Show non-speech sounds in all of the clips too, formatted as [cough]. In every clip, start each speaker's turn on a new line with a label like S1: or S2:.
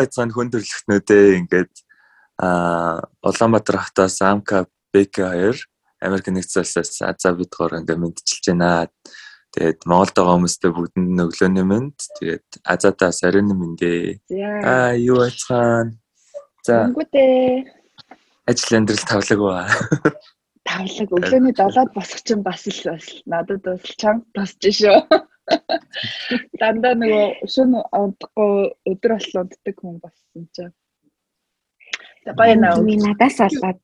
S1: За ээ юу яцхан хүн төрлөختнүүдээ ингээд а Улаанбаатар хотоос Амка БК 2 Америк нэгдсэн улсаас Аза бидгоор ингээд мэдчилж байна. Тэгээд Монголд байгаа хүмүүстээ бүгдэнд өглөөний мэнд. Тэгээд Азатаас оройн мэндэ. Аа юу яцхан.
S2: За. Үгүйдээ.
S1: Ажил амьдрал тавлаг ба.
S2: Тавлаг өглөөний 7-д босох чинь бас л надад бас чанга тосч шүү. [laughs] Дандаа нөгөө шөнө унтахгүй өдөр болол унтдаг хүн болсон чинь.
S3: Гоё наа. Миний надаас болоод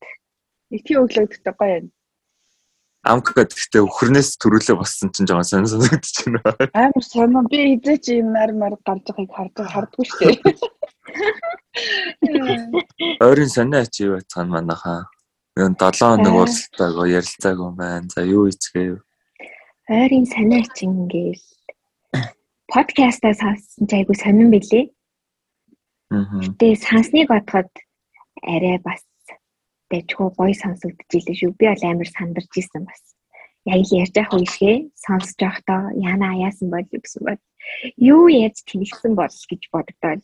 S2: их өглөөдөгтэй гоё юм.
S1: Амк гэхдээ өхрнээс төрүүлээ боссон чинь жоохон сонир санагдаж байна.
S2: Амар сонио би эзээ чи юм нар мар гарч байгааг харж хардгүй шүү дээ. [laughs]
S1: Ойрын сонио ач юу бацхан манайхаа. Нэг 7 хоног уулзалтаагаа ярилцаагүй маань. За юу хийцгээе?
S3: Ойрын сонио ач ингээл подкастаа сонссон ч айгу сонирн билээ. Аа. Гэтэ сансныг бодоход арай бас дэжгүй гоё сонсогдож илээ шүү. Би бол амар сандарч исэн бас. Яг л ярьж явах үешгээ сонсож явахдаа яна яасан бол гэсэн бод. Юу яаж тэнэгсэн бол гэж боддоо.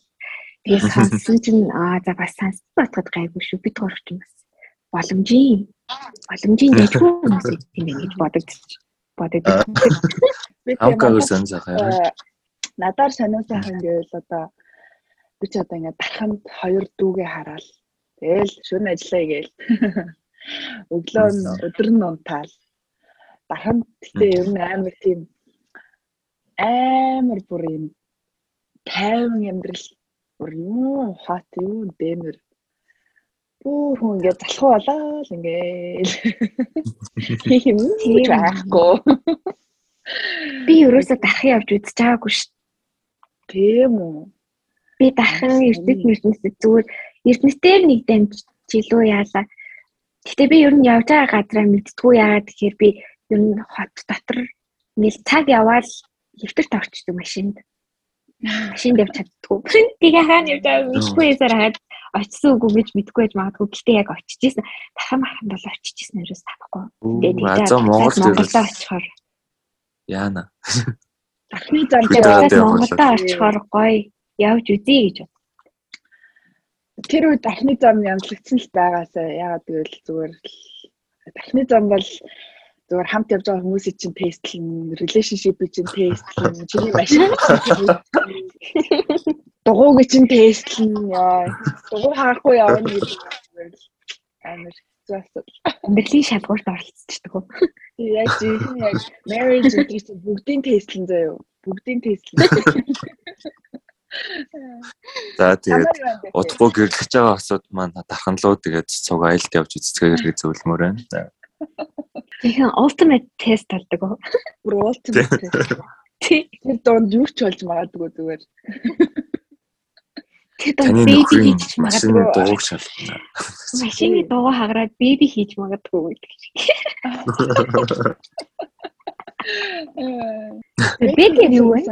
S3: Тэгээ [laughs] сонссон чинь аа за бас сонсож бодоход гайгүй шүү. Бид гурав ч бас боломжийн боломжийн дэжгүй юм гэж бодогдчих. [laughs]
S1: Би амгаа сонирхоо
S2: надаар сонио сайхан гэвэл одоо би ч одоо ингээд дарханд хоёр дүүгээ хараад тэгэл шөнө ажиллая гээл. [laughs] Өглөө нь өдөр нь унтаал. Дарханд гэтээ ер нь амар тийм амар бүр юм тайван амьдрал бүр юу хат юу дэмэр. Бүр хүн ингээд залхуу болоо л ингээл юм [laughs] [laughs] байхгүй
S3: би ерөөсө дахин явж үзэж байгаагүй шүү
S2: Тийм үү.
S3: Би дахин эрдэт мөртнөс зүгээр эрдэнэтээр нэг дамжиж илүү яалаа. Гэтэ би ер нь явж байгаа газраа мэдтгүү яагаад тэгэхээр би ер нь хот дотор нэг цаг яваал лифтэрт орчдөг машинд. Машинд явж чаддгүй. [laughs] Тэгээ хаана явж байгааг мэдгүй ясаар хаад очсон үгүй гэж мэдгүй байж магадгүй. Гэтэ яг очиж исэн. Дахин маханд бол очиж исэн ерөөс тахгүй.
S1: Тэгээд Монголд
S3: очихоор
S1: яана. [laughs]
S2: Ахны зам дээр
S3: Монголд очихоор гоё явж үзье гэж бод.
S2: Тэр үед ахны зам янзлагдсан л байгаасаа яагаад гэвэл зүгээр ахны зам бол зүгээр хамт явж байгаа хүмүүсийн чинь тестлэн, relationship-ийн чинь тестлэн, чиний машин [laughs] дугуйг чинь тестлэн. Дугуй харахгүй явна гэдэг амар хэцүү асуудал.
S3: Амьдралын шалгуурт оролцдог уу?
S2: Яг жинхэнэ яг marriage гэдэг бүгдийн тестлэн заяа. Бүгдийн тестлэн.
S1: За тэгээд удахгүй гэрлэж байгаа асуудал маань дарханлуу тэгээд цуг аялд явж үзцгээ хэрэг зөвлөмөр байна.
S3: Тэгэхээр ultimate test болдог уу?
S2: Бүр ultimate test. Тэр донд юу ч болж магадгүй зүгээр.
S3: Baby хийж
S1: магадгүй. Дууг шалгана.
S3: Машины дуугаа хагараад baby хийж магадгүй гэдэг. Baby юу вэ?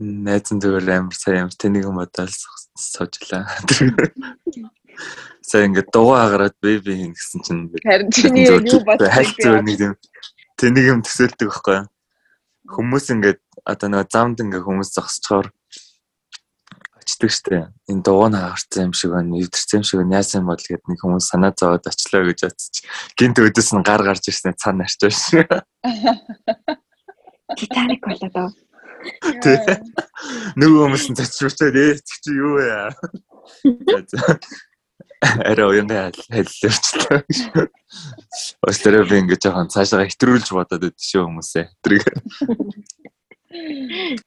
S1: Найзан зүгээр амар сайн амар тэнийг юм бодоол суужлаа. Сайн ингээд дуугаа хагараад baby хийн гэсэн чинь
S2: харин чиний юу бодсон
S1: юм тэнийг юм төсөөлдөг байхгүй юу? Хүмүүс ингээд одоо нэг замд ингээд хүмүүс зогсчоор очдөг штэ. Энэ дууг нь хаарсан юм шиг байна, эвдэрсэн юм шиг байна. Яасан бол гэд нэг хүмүүс санаа зовоод очлоо гэж бодчих. Гинт өдөөс нь гар гарч ирснээр цан нарчаа ш.
S3: Титаник болоо.
S1: Тэ. Нөгөө хүмүүс нь зочрочоод ээ чи юу вэ? Араа уянга хэллэрчлээ. Өстөрөө би ингэж жоохон цаашаа хэтрүүлж бодоод өгдөө шүү хүмүүсээ. Тэрийг.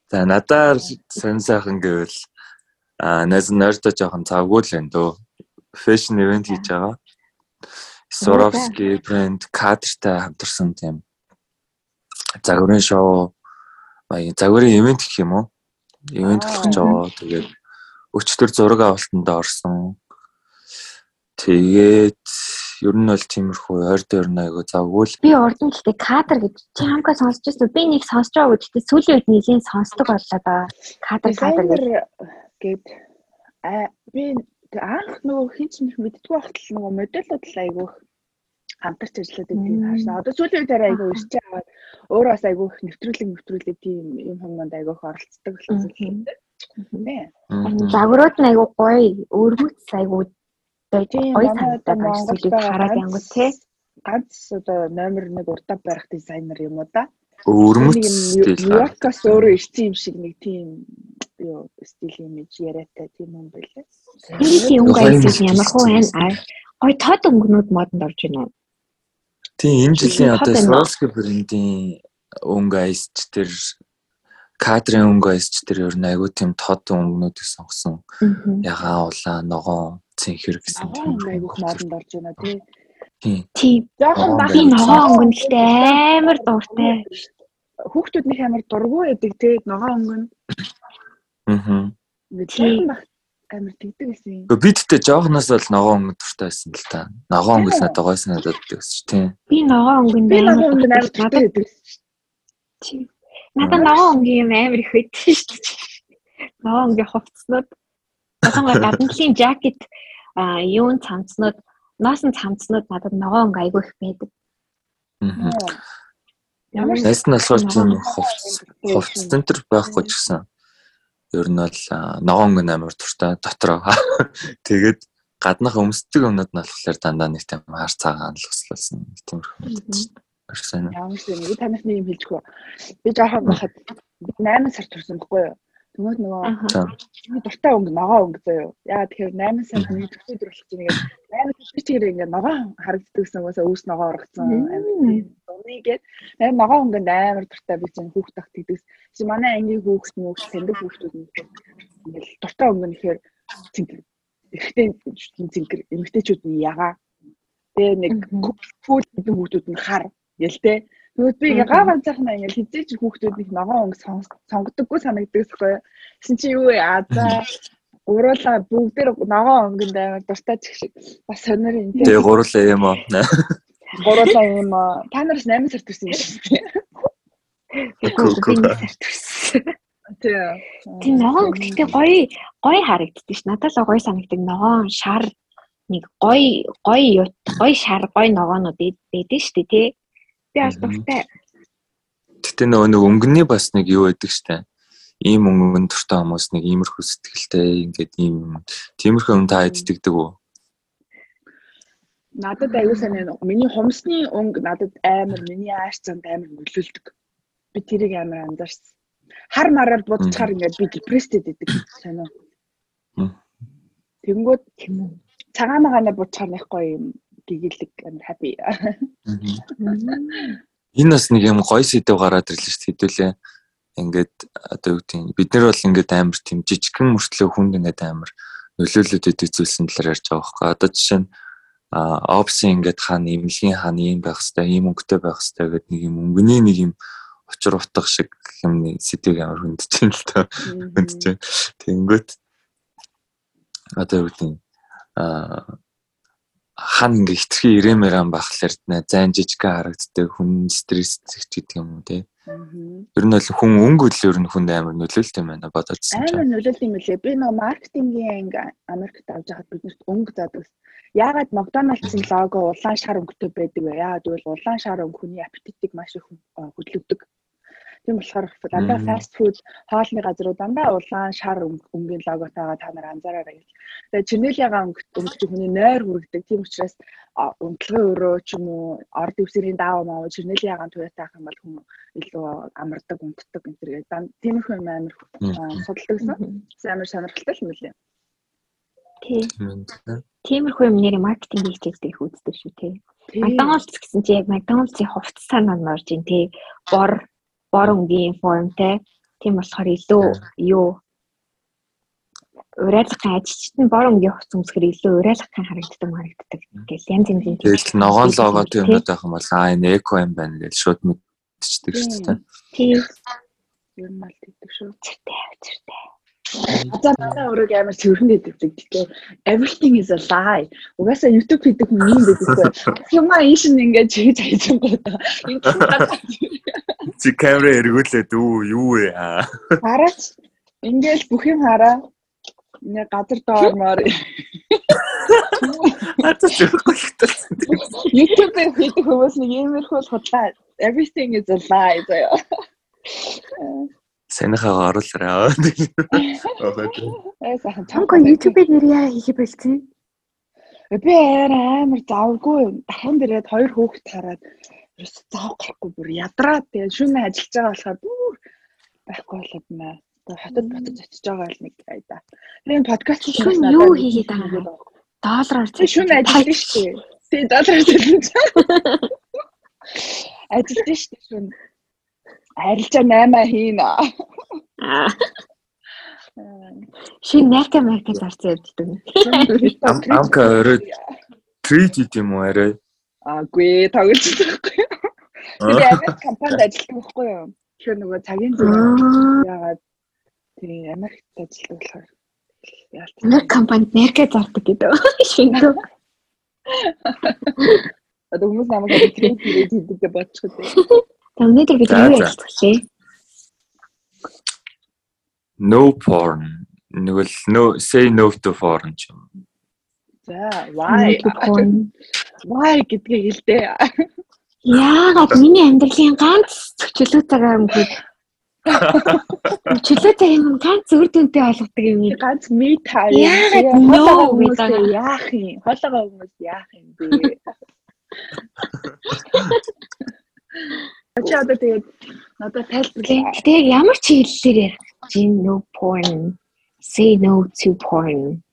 S1: За надаар сонь сайхан гэвэл а найз нойртой жоохон завгүй л энэ дөө фэшн ивент хийж байгаа. Swarovski брэнд кадртай хамтарсан тийм загварын шоу баян загварын ивент гэх юм уу? Ивент болох жоо тэгээд өчтөр зураг авалтанд орсон. Тэгээд ер нь бол тиймэрхүү ойр дээр айгу завгүй л.
S3: Би урд нь гэхдээ кадр гэж чи хамгаа сонсч байсан. Би нэг сонсч байгаа гэхдээ сүүлийн үед нэлийн сонсдог боллоо да. Кадр кадр
S2: гээд а би анх нөгөө хин ч мэддгүй байхад л нөгөө модельуд л айгүйх хамтарч ажиллаад байдгийг хаашаа. Одоо сүүлийн үед арай айгүй ирч байгаа. өөрөө бас айгүй их нэвтрүүлэг нэвтрүүлэг тийм юм хүмүүс айгүй их оролцдог болсон юм.
S3: Загварууд нь айгүй гоё, өргөц айгүй гоё санагдаад ажлыг хараад янгу те.
S2: Ганц одоо номер 1 урдаа барих дизайнер юм уу да?
S1: Өрмөц стил.
S2: Нью-Йоркоос өөрөө ирсэн юм шиг нэг тийм юу стил имиж яриатай тийм юм байлаа.
S3: Тийм өнгө айс ямар хөө байна? Гой тод өнгөнүүд модонд орж байна.
S1: Тийм энэ жилийн одоо Swarovski брендийн өнгө айсч тэр кадрын өнгө айсч тэр ер нь айгүй тийм тод өнгөнүүдийг сонгосон. Ягаан улаан ногоон цэнхэр гэсэн
S2: тийм айгүй модонд орж байна тий.
S3: Тийм. Тийм. Жохон бах ногоон өнгөн гэхдээ амар дуртай.
S2: Хүүхдүүд нэг амар дургу байдаг тий ногоон өнгөн.
S1: Аа.
S2: Тийм амар тэгдэг гэсэн юм.
S1: Гэхдээ бидтэй жоохноос бол ногоон өнгө дуртай байсан л та. Ногоон өнгө надад гойс надад гэсэн чи тийм.
S3: Би ногоон өнгөнд
S2: амар өнгө амар дуртай байдаг.
S3: Тийм. Надад ногоон өнгө юм амар их байдаг шүү дээ. Ногоон өнгө хувцснууд. Асанга гаднахын жакет а юун цамцнууд ноосон цамцнууд надад ногоон айгүй их байдаг.
S1: Аа. Ямар найс нь болохоор тийм хувц хувц центр байхгүй ч гэсэн ер нь бол ногоон өнгө амар туртай дотроо. [laughs] Тэгээд гаднах өмсдөг өмнөд нь болохоор дандаа нэг тийм хар цагаан л өслөлсөн тиймэрхүү байна.
S2: Ямар ч юм би танах нэг юм хэлж хөө. Би жоохон бахад 8 сар турсан байхгүй юу? Тэмээд нөгөө дуртай өнгө ногоо өнгө заяа. Яа тэгэхээр 8 сард нэг төсөөд болох чинь ингээд 8 сар чигээр ингээд ногоо харагддаг гэсэн угаасаа үүс ногоо оргцсан. Унийгээд нэр ногоо өнгөнд амар дуртай би чинь хүүхд тахт гэдэгс. Чи манай ангийн хүүхд мөөх тэндэг хүүхдүүд нь ингээд дуртай өнгө нэхэр цэнгэр. Эхтэй цэнгэр эмэгтэйчүүд нь ягаа. Тэгээ нэг фүүл гэдэг хүүхдүүд нь хар гэлтэй. Тэгвэл би ингээ гав ганцаархнаа ингээ хизээч хүүхдүүд их ногоон өнгө сонгодоггүй санагддаг. Гэсэн чи юу вэ? А за гуруула бүгдээр ногоон өнгөнд амар дуртай ч шиг бас сонир юм.
S1: Тэгээ гуруула юм аа.
S2: Гуруула юм аа. Та нараас 8 сар төрсөн юм шиг.
S3: Тийм ногоон гэхдээ гоё гоё харагддаг ш. Надад л гоё санагддаг ногоон шар нэг гоё гоё гоё шар гоё ногоонууд байдаг шүү дээ тий. Би аль дуртай.
S1: Гэтэ нөгөө нэг өнгөний бас нэг юу байдаг штэ. Ийм өнгөн дуртай хүмүүс нэг иймэрхүү сэтгэлтэй ингээд ийм тиймэрхүү юм та иддэг үү?
S2: Надад аюу сайн миний хумсны өнгө надад амар миний ааш занд амар нөлөөлдөг. Би тэрийг амар анзаарсан. Хар мараар будчихаар ингээд би депресстэй байдаг сайн уу? Тэнгүүд цагаан магаанаа будчихаар нэхгүй юм гэгээлэг амар happy.
S1: Энэ бас нэг юм гоё сэдв гараад ирлээ шүү дээ хэдүүлээ. Ингээд одоо юу гэдэг бид нар бол ингээд амар тийм жижигхэн мөртлөө хүнд ингээд амар нөлөөлөд идэг зүйлсэн талаар ярьж байгаа байхгүй. Одоо жишээ нь а опсын ингээд хаана имлэгийн хаана юм байх хэвээр ийм өнгөтэй байх хэвээр гэдэг нэг юм өнгөний нэг юм учир утга шиг юм сэдвийг амар хүндэж байна л та. Хүндэж. Тэнгөт одоо юу гэдэг а хан ингээ хитрхи ирээмэрэн бахлаар зайн жижигхэн харагддаг хүн стресстэй гэдэг юм уу те. Ер нь бол хүн өнгө ер нь хүнд амар нөлөөлт юм байна бодоодсэн
S2: чинь. Амар нөлөөлт юм лээ. Би нөө маркетингийн анги Америкт авч байхад биднэрт өнгө заадаг. Яагаад Макдоналдсын лого улаан шар өнгөтэй байдаг вэ? Яагаад гэвэл улаан шар өнгө хүний аппетитийг маш их хөдөлгдөг. Тийм болохоор дандаа фаст фуд хоолны газрууд дандаа улаан шар өнгийн логотойгоо та нар анзаараарай гэж. Тэгээ Чинелиагаа өнгөч хүний нойр хүрэгдэг. Тийм учраас өмтлөгөө өрөө ч юм уу орд өвсөрийн даав маа Чинелиагаа туятаах юм бол хүн илүү амардаг, унтдаг энэ гэдэг. Тиймэрхүү юм амар судалдагсан. Амар сонирхолтой юм лээ.
S3: Тийм. Тиймэрхүү юм нэр маркетинг хийчихдэг их үздэг шүү тий. Макдоналдс гэсэн чи яг Макдоналдсын хувцас санаа норж ин тий. Бор бор өнгийн формтэй. Тийм болохоор илүү юу урайлахын ажилчид нь бор өнгийн хувц өмсгөр илүү урайлахын харагддаг харагддаг гэж янз янзын
S1: тэгэл ногоон логот юмнууд байх юм бол аа энэ эко юм байна гэж шууд мэдчихдэг шүү дээ.
S3: Тийм.
S2: Ер нь аль гэдэг шүү.
S3: Зэртэй зэртэй.
S2: Одоо надад өөрөө амар цэвэрхэн гэдэг гэхдээ everything is a lie. Угаасаа YouTube хийдэг хүн [laughs] юм байдаг. Юмаа ийш нь ингээд чигж хайсан гоо.
S1: Чи камера эргүүлээд үү юу вэ?
S2: Хараач. Ингээл бүх юм хараа. Ингээ газар доормоор
S1: Хатаа зөвхөн хэлсэн.
S2: YouTube-ээр хийдэг хүмүүс нэг иймэрхүү худлаа everything is a lie заяа.
S1: Санийхаа оруулаарай.
S2: Э сайхан
S3: Чамко YouTube-ээр нэр яа хийх болцсон?
S2: Би амар завгүй дахин дээрээ хоёр хүүхэд хараад ерөөс зав гарахгүй бүр ядраа тэгээ шүнэ ажиллаж байгаа болохоор бүр байхгүй болоод нэ. Тэгээ хотод ботож очиж байгаа л нэг айда. Тэгээ подкаст
S3: шүн юу хийгээд байгаа юм? Доллараар
S2: чи шүнэ ажиллаж шүү дээ. Тэгээ доллараар [laughs] ажиллаж. Ажиллаж шүү дээ шүнэ. Арилжаа 8 хийнэ. Аа.
S3: Шин найрка марка зарцсан яддаг.
S1: Амка орой трид идэм үү арай?
S2: Аагүй тоглож байхгүй. Би Америк компанид ажилладаг байхгүй юу? Тэгэхээр нөгөө цагийн зүг яагаад тийм Америкт ажилладаг болохоор
S3: Америк компанид найрка зардаг гэдэг. [laughs] Шингөө.
S2: Одоо хүмүүс намайг трид хийдэг гэж бодчих үү? [laughs]
S3: Та өнөөдөр бид юу ярьдаг вэ?
S1: no porn нэг л no say no to porn ч юм.
S2: За why why гэдгийг хэлдэ.
S3: Яагаад миний амьдралын ганц чөлөө цагаа өнгөд чөлөө цагийн юм ганц үр дүнтэй болгодог юм.
S2: Ганц me time.
S3: Яагаад no гэдэг
S2: яах юм? Хоолойгоо хүмүүс яах юм бэ? [laughs] Чи одоо тэгээд надад тайлбарлаа.
S3: Тэгээд ямар ч ярих Gin no porn. Say no to porn.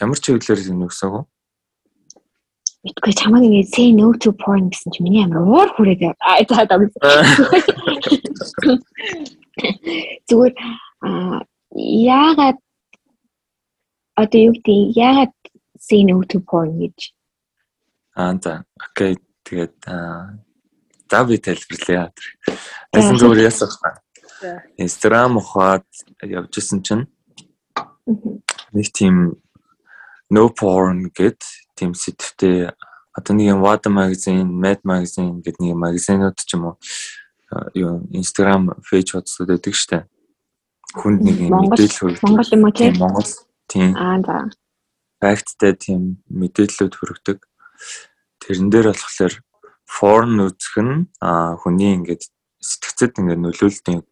S1: Ямар ч гэсэн үү?
S3: Мэдгүй чамаг ингэ say no to porn гэсэн чи миний амар уур хүрээд аа за за. Зүгээр аа яагаад одоо юу гэдэг яагаад say no to porn гэж
S1: аа за окей тэгээд аа за би тайлбарлая. Тэсэн зүгээр ясах та. Instagram ухаад явж исэн чинь нэг тийм no porn гэд тийм сэтвтэй одоо нэг юм Wada magazine, Mad magazine гэдэг нэг магазинууд ч юм уу юу Instagram page hodсууд байдаг штэ. Хүнд нэг юм мэдээлэл
S3: Монгол юм тийм
S1: Монгол тийм.
S3: Аа за.
S1: Факттай тийм мэдээллүүд хүргэдэг. Тэрэн дээр болохоор porn үзэх нь хүний ингээд сэтгцэд ингээд нөлөөлтийн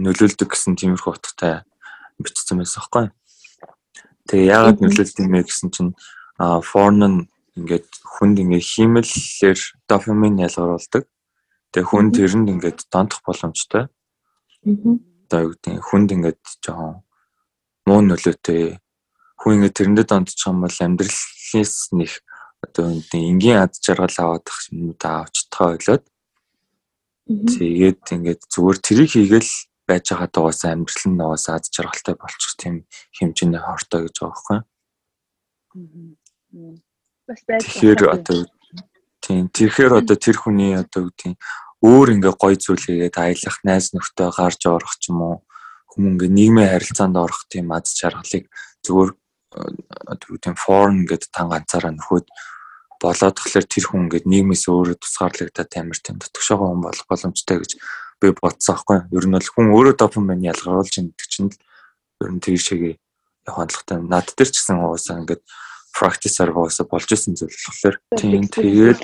S1: нөлөөлдөг гэсэн тиймэрхүү утгатай бичсэн байсан байхгүй. Тэгээ яагаад нөлөөлд юм бэ гэсэн чинь а форн нь ингээд хүнд ингээд хиймэллэр дофамин ялгаруулдаг. Тэгээ хүн тэрэнд ингээд донтох боломжтой. Одоо юу гэдэг хүнд ингээд жоохон муу нөлөөтэй хүн ингээд тэрэндээ донтчих юм бол амьдралынс нэг одоо энгийн ад жаргал аваадах юмудаа авч тахаа ойлоод. Тэгээд ингээд зүгээр тэрийг хийгээл байж байгаа дугаас амьдрал нь нугаас аз жаргалтай болчих тийм хэмжээний хортой гэж байгаа.
S2: Бас байж
S1: Тэгэхээр одоо тийм тэрхээр одоо тэр хүний одоо үгдийн өөр ингээ гой зүйл хийгээд аялах найз нөхдөд гарч орох ч юм уу хүмүүс ингээ нийгмийн харилцаанд орох тийм аз жаргалыг зүгээр одоо үгдийн форн гэдэг тан ганцаараа нөхөд болоод тэгэхээр тэр хүн ингээд нийгмээс өөрөө тусгаарлагдаад амар тийм дотгошоогоо хүн болох боломжтой гэж би бодсон аахгүй. Ер нь бол хүн өөрөө допамин ялгаруулж ингэдэг чинь ер нь тэр шигээ яг хандлагатай. Над дээр ч гэсэн уусаа ингээд practice-аар уусаа болж исэн зүйл болохоор тийм тэгээд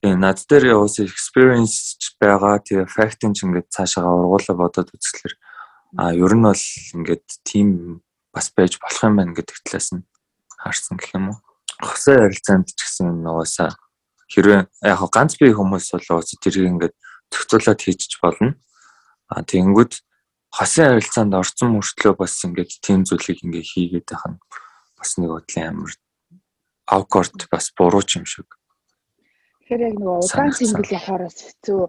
S1: Тийм над дээр уусаа experience байгаа тэгээ fact-ын ч ингээд цаашаа ургуулаа бодоод үзэхлээр а ер нь бол ингээд тийм бас байж болох юм байна гэдэг талаас нь харсан гэх юм уу. Хосын харилцаанд ч гэсэн уусаа хэрвээ яг ганц бие хүмүүс бол уусаа тэрийг ингээд зохицуулаад хийж болно. А тэгэнгүүт хосын харилцаанд орсон мөртлөө бас ингээд тийм зүйлийг ингээд хийгээд байх нь бас нэг бодлын амар awkward бас буруу юм шиг.
S2: Тэгэхээр яг нөгөө удаан цэнгэл явахараас хэцүү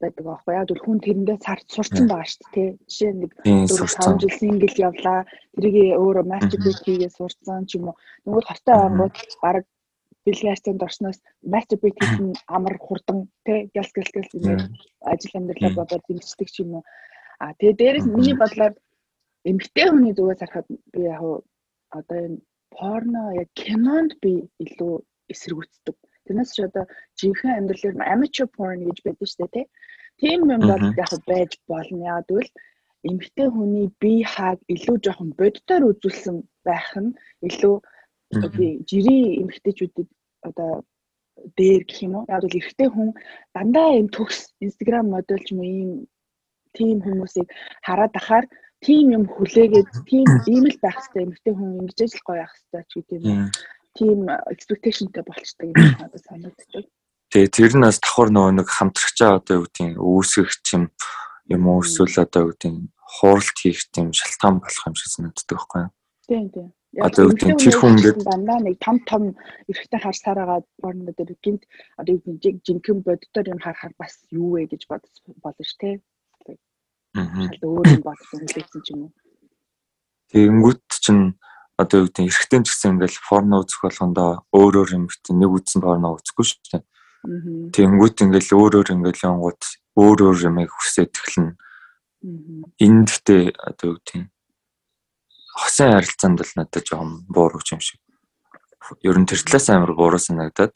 S2: байдаг аахгүй яг хүн тэрэндээ царч сурцсан байгаа шүү дээ. Жишээ нэг 4 5 жил сингл явлаа. Тэрийг өөрөө masturbate хийгээ сурцсан ч юм уу. Нөгөө хортой ангууд баг бэлгээртэнд орсноос masturbate хийх нь амар хурдан тий гялс гялс гялс ингээд ажил амьдралаа бодоод ингэждэг ч юм уу. А тэгээ дээрэс миний бодлоор эмгтэй хүний зүгээс харахад би яг одоо энэ порно яг кинонд би илүү эсэргүүцдэг. Тэрнээс ч одоо жинхэнэ амьдралаар amateur porn гэж байдаг шүү дээ тий. Тийм юм бол яг байж болно. Яг тэгвэл эмэгтэй хүний бие хааг илүү жоохон боддоор үзүүлсэн байх нь илүү жирийн эмэгтэйчүүдэд одоо дээр гэх юм уу. Яг бол эрэгтэй хүн дандаа юм төгс Instagram модель ч юм уу ийм тийм хүмүүсийг хараад ахаар тийм юм хүлээгээд тийм [coughs] ийм л байх хэрэгтэй эмэгтэй хүн ингэж л гоё явах хэрэгтэй ч гэдэг юм. Тийм expectationтэй болчтой гэж надад санагддаг.
S1: Тэгээ тэр нь бас давхар нөгөө нэг хамтрагчаа одоо юу гэдэг үүсгэх юм юм уу эсвэл одоо юу гэдэг хууралт хийх тийм шалтгаан болох юм шиг санагддаг байхгүй юу?
S2: Тийм тийм.
S1: Одоо юу гэдэг тэр хүн ингээд
S2: дандаа нэг том том эрэхтэй харсаар байгаа борно дээр гинт одоо юу гэдэг жинхэнэ боддоор юм харахаар бас юу вэ гэж бодсон ш тэ. Аа. Өөр юм бодсон хэлсэн ч юм уу.
S1: Тэгэнгүүт чинь одоо юу гэдэг эрэхтэн ч гэсэн ингээл порно үзэх болгондоо өөр өөр юм гэдэг нэг үзсэн порно үзэхгүй шүү дээ. Тэнгүүт ингээл өөр өөр ингээл янгууд өөр өөр юмыг хүсээд эхэлнэ. Энд гэхдээ одоо юу гэдэг хосын харилцаанд л надад жоохон буурах юм шиг. Ер нь тэр талаас амар бууруу санагдаад.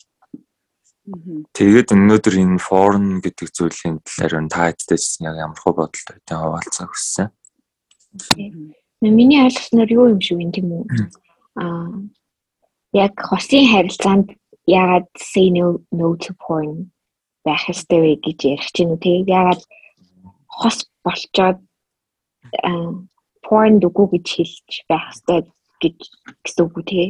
S1: Тэгээд өнөөдөр энэ форн гэдэг зүйлийн талаар нь та хэдтэйсэн яг ямар хөө бодолтой тэ хаваалцаа хүссэн.
S3: Миний ойлгосноор юу юм шиг юм тийм үү? Аа яг хосын харилцаанд ягаад say no no to porn байх ёстой вэ гэж ярих чинь үү? Тэгээд ягаад хос болчоод porn үгүй гэж хэлж байх хэрэгтэй гэж гэсэн үг үү те.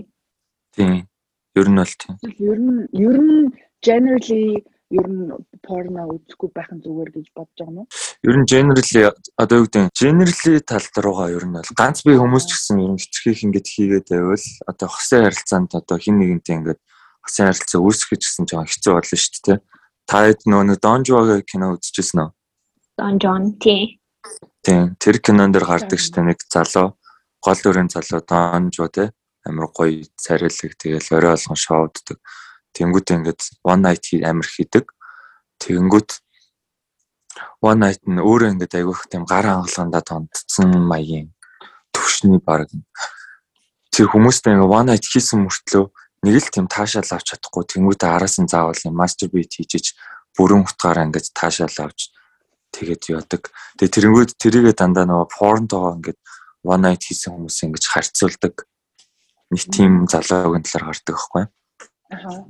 S1: Тийм. Ер нь бол тийм.
S2: Ер нь ер нь generally ер нь порно үзэхгүй байх нь зүгээр гэж бодож байгаа юм уу?
S1: Ер нь generally одоо юу гэдэг generally тал руугаа ер нь бол ганц би хүмүүс ч гэсэн ер нь хитрхийх ингэж хийгээд байвал одоо хосын харилцаанд одоо хин нэгэнтэй ингэж хосын харилцаа үүсгэж гэсэн жоохон хэцүү болно шүү дээ. Та хэд нөө Don Juan кино үзчихсэн үү?
S3: Don Juan тий.
S1: Тийм. Тэр кинон дээр гардаг штэ нэг залуу гол дүрийн залуу Донжо те амар гоё царилэг тэгэл орой болгон шоуддаг. Тэнгүүд ингээд one night амар хийдэг. Тэнгүүд one night нь өөрөө ингээд айгүйх тийм гар хангалуунда тонцсон маягийн төвшний баг. Тэр хүмүүстэй ингээд one night хийсэн мөртлөө нэг л тийм таашаал авч чадахгүй тэнгүүдээ араас нь заавал юм masturbate хийж бүрэн утгаараа ингээд таашаал авч тэгээд яадаг. Тэгээд тэрэнгүүд тэрийгэ дандаа нөгөө порнтойгоо ингээд one night хийсэн хүмүүс ингэж харьцуулдаг. Нэг тийм залуугийн талаар гардаг байхгүй?
S3: Аа.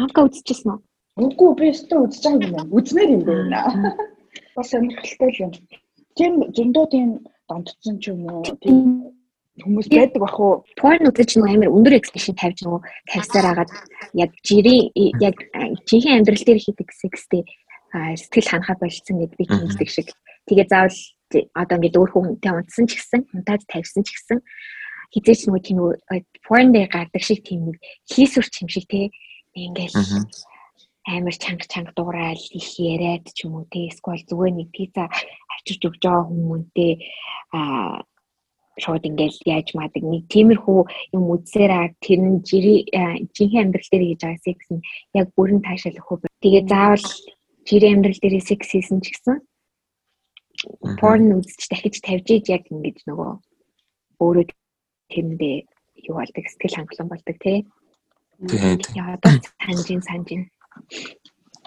S3: Анка үзчихсэн үү?
S2: Үгүй би өстө үзэж байгаа юм байна. Үзнээр юм байна. Бас сонирхолтой юм. Тийм зөндөө тийм донтцсон ч юм уу? Тийм хүмүүс байдаг бах уу?
S3: Порн үзэж нэг амар өндөр экспешн тавьж нөгөө тавьсаар агаад яг жирийн яг чихэн амьдрал дээр хийдэг секстэй сэтгэл ханахад болцсон гэд би хэлдэг шиг. Тэгээ заавал одоо ингээд өөр хүнтэй унтсан ч гэсэн, унтаад тавьсан ч гэсэн хизээч нөгөө тийм porn дээр гардаг шиг тийм нэг хийсвэр юм шиг те. Ингээл амар чанга чанга дуурайл их яриад ч юм уу те. Эсвэл зүгээр нэг пицца авчирч өгч байгаа хүмүүнтэй а шууд ингээл яаж маадаг нэг тиймэрхүү юм үзсээраа тэр нь жинхэнэ амьдрал дээр хийж байгаа секс нь яг бүрэн таашаалах хөө. Тэгээ заавал жирийн амьдрал дээр секс хийсэн ч гэсэн порн үзэж дахиж тавьж ийж яг ингэж нөгөө өөрөө тэрэндээ юу болдог сэтгэл хангалуун болдог тий.
S1: Тэгээд
S3: яагаад санжин санжин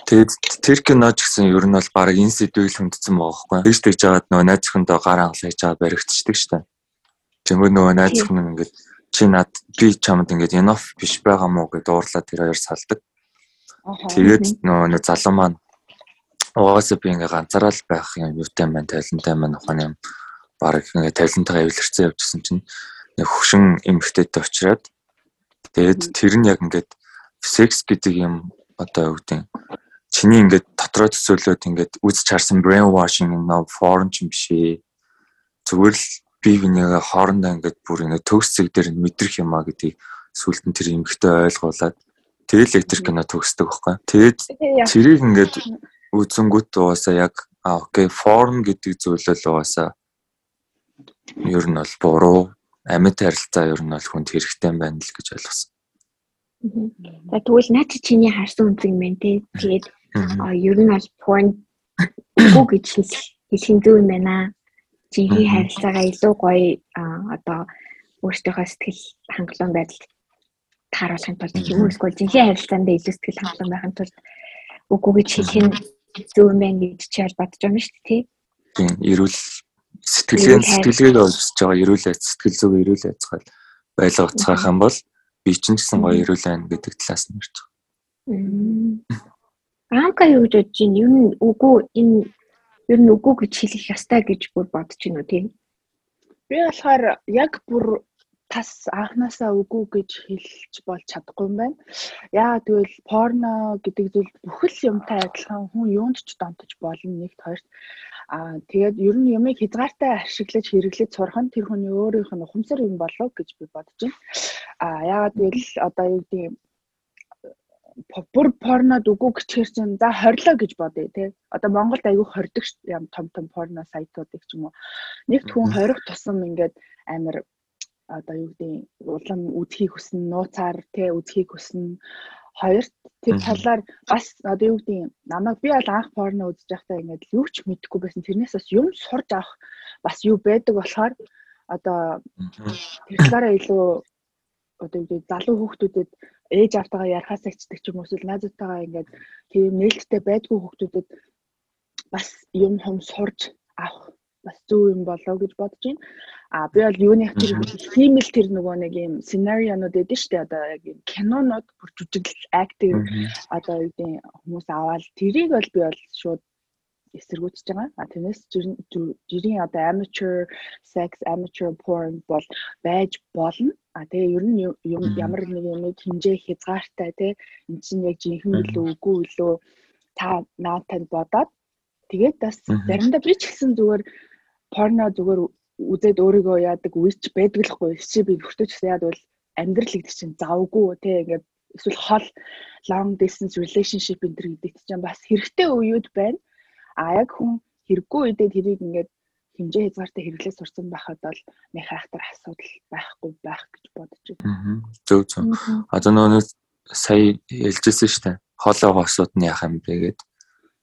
S1: Тэгээд тэр кино ч гэсэн ер нь бол баг энэ сэдвийг хүндсэн байгаа байхгүй. Тэгж тэгж жагаад нөгөө найз зөвхөндөө гар ангалаа хийж байгаа баригдчихдаг штэ. Тэнгүүд нөгөө найз зөвхөн ингээд чи над би чамд ингээд enough биш байгаа мó гэдээ уурлаад тэр хоёр салдаг. Тэгээд нөгөө нэг залуу маань угаасаа би ингээ ганцаараа л байх юм юутай маань талантай маань ухааны юм баг ингээ талантайгаа эвлэрцэн явжсэн чинь нэг хөшин эмгтээтэй очраад тэгээд тэр нь яг ингээд секс гэдэг юм одоо юу гэдэг чиний ингээд дотроо төсөөлөд ингээд үзэж харсан brain washing нөө foreign юм биш ээ. Зүгээр л би бинийгээ хоорондоо ингээд бүр ингээд төгс зэг дээр мэдрэх юм а гэдгийг сүулт нь тэр эмгтээ ойлгуулад тэгэл электр кино төгсдөг байхгүй. Тэгээд тэрийг ингээд үзэнгүүт угаасаа яг а окей форм гэдэг зүйлэл угаасаа ер нь бол буруу амьд харилцаа ер нь бол хүнд хэрэгтэй байна л гэж ойлгосон.
S3: За тэгвэл наад чи чиний харсан үнцэг юм байна те. Тэгээд ер нь бол porn гоо гэж хэлэх зүй юм байна. Жинхэнэ харилцаагаа илүү гоё одоо өөртөөхөө сэтгэл хангалуун байдалд тааруулахын тулд юм эсвэл жинхэнэ харилцаанд илүү сэтгэл хангалуун байхын тулд үгүй гэж хэлэх нь зөв юм байна гэж чи бол бодож байгаа юм шүү дээ тий.
S1: Тийм, эрүүл сэтгэлгээ сэтгэлгээг олж байгаа эрүүл айц сэтгэл зүг эрүүл айцгаал байлгацгаах юм бол би ч гэсэн гоё эрүүл байна гэдэг талаас нь ярьж
S3: байгаа. Аамка юу гэж бодож байна? Ер нь үгүй энэ ер нь үгүй гэж хэлэх ёстой гэж бүр бодож байна уу тийм?
S2: Би болохоор яг бүр тас анханасаа үгүй гэж хэлж болж чадахгүй юм байна. Яагаад гэвэл порно гэдэг зүйл бүхэл юмтай адилхан хүн юунд ч донтож болно нэгт хоёрт. Аа тэгээд ер нь юмыг хязгаартай ашиглаж хэрэглэж сурах нь тэр хүний өөрийнх нь ухамсар юм болов гэж би бодож байна. Аа яагаад гэвэл одоо юу гэдэг бүр порнод үгүй гэчихэр чинь за хорилоо гэж бодъё тий. Одоо Монголд айгүй хордог юм том том порно сайтуудыг ч юм уу. Нэгт хүн хорих тусам ингээд амар одоо юу гэдэг улам үдхийг хүснэ, нууцаар тий үдхийг хүснэ. Хоёрт тэр талаар бас одоо юу гэдэг намайг би бол анх порно үзэж байхдаа ингээд юу ч мэдэхгүй байсан. Тэрнээс бас юм сурж авах бас юу байдаг болохоор одоо тэр талаараа илүү одоо юу гэдэг залуу хүүхдүүдэд ээж автагаа ярахаас ичдэг ч юм уу эсвэл найзуудтайгаа ингээд тийм нээлттэй байдгүй хүүхдүүдэд бас юм хум сурж авах бас зөв юм болоо гэж бодож байна. А би бол юуны тэр хиймэл тэр нөгөө нэг юм сценарионууд эдэн штэ. Одоо яг юм кинонууд бүр жүжиглэл актив одоо юу гэдэг хүмүүс аваад тэрийг бол би бол шууд эсэргүүцэж байгаа. А тэрнээс жирийн одоо amateur sex, amateur porn бол байж болно. А тэгээ ер нь ямар нэг юм хинжээ хязгаартай те эн чинь яг жинхэнэ илүү үгүй илүү та наатад бодоод. Тэгээд бас заримдаа би ч гэсэн зүгээр порно зүгээр үзээд өөрийгөө яадаг үеч байдаг л хгүй чи би хүртэж гэсэн яад бол амьдрал гэдэг чинь завгүй те ингээд эсвэл хол long distance relationship энэ төр гэдэг чинь бас хэрэгтэй үеуд байна А яг хүн хэрэггүй үедээ тэрийг ингээд хинжээ хязгаартай хэрэглээ сурсан байхад бол нэг хайхтар асуудал байхгүй байх гэж бодож
S1: байна. Зөв зөв. Одоо нөгөө сая хэлжсэн шүү дээ. Хоолойгоо асуудны яах юм бэ гэд.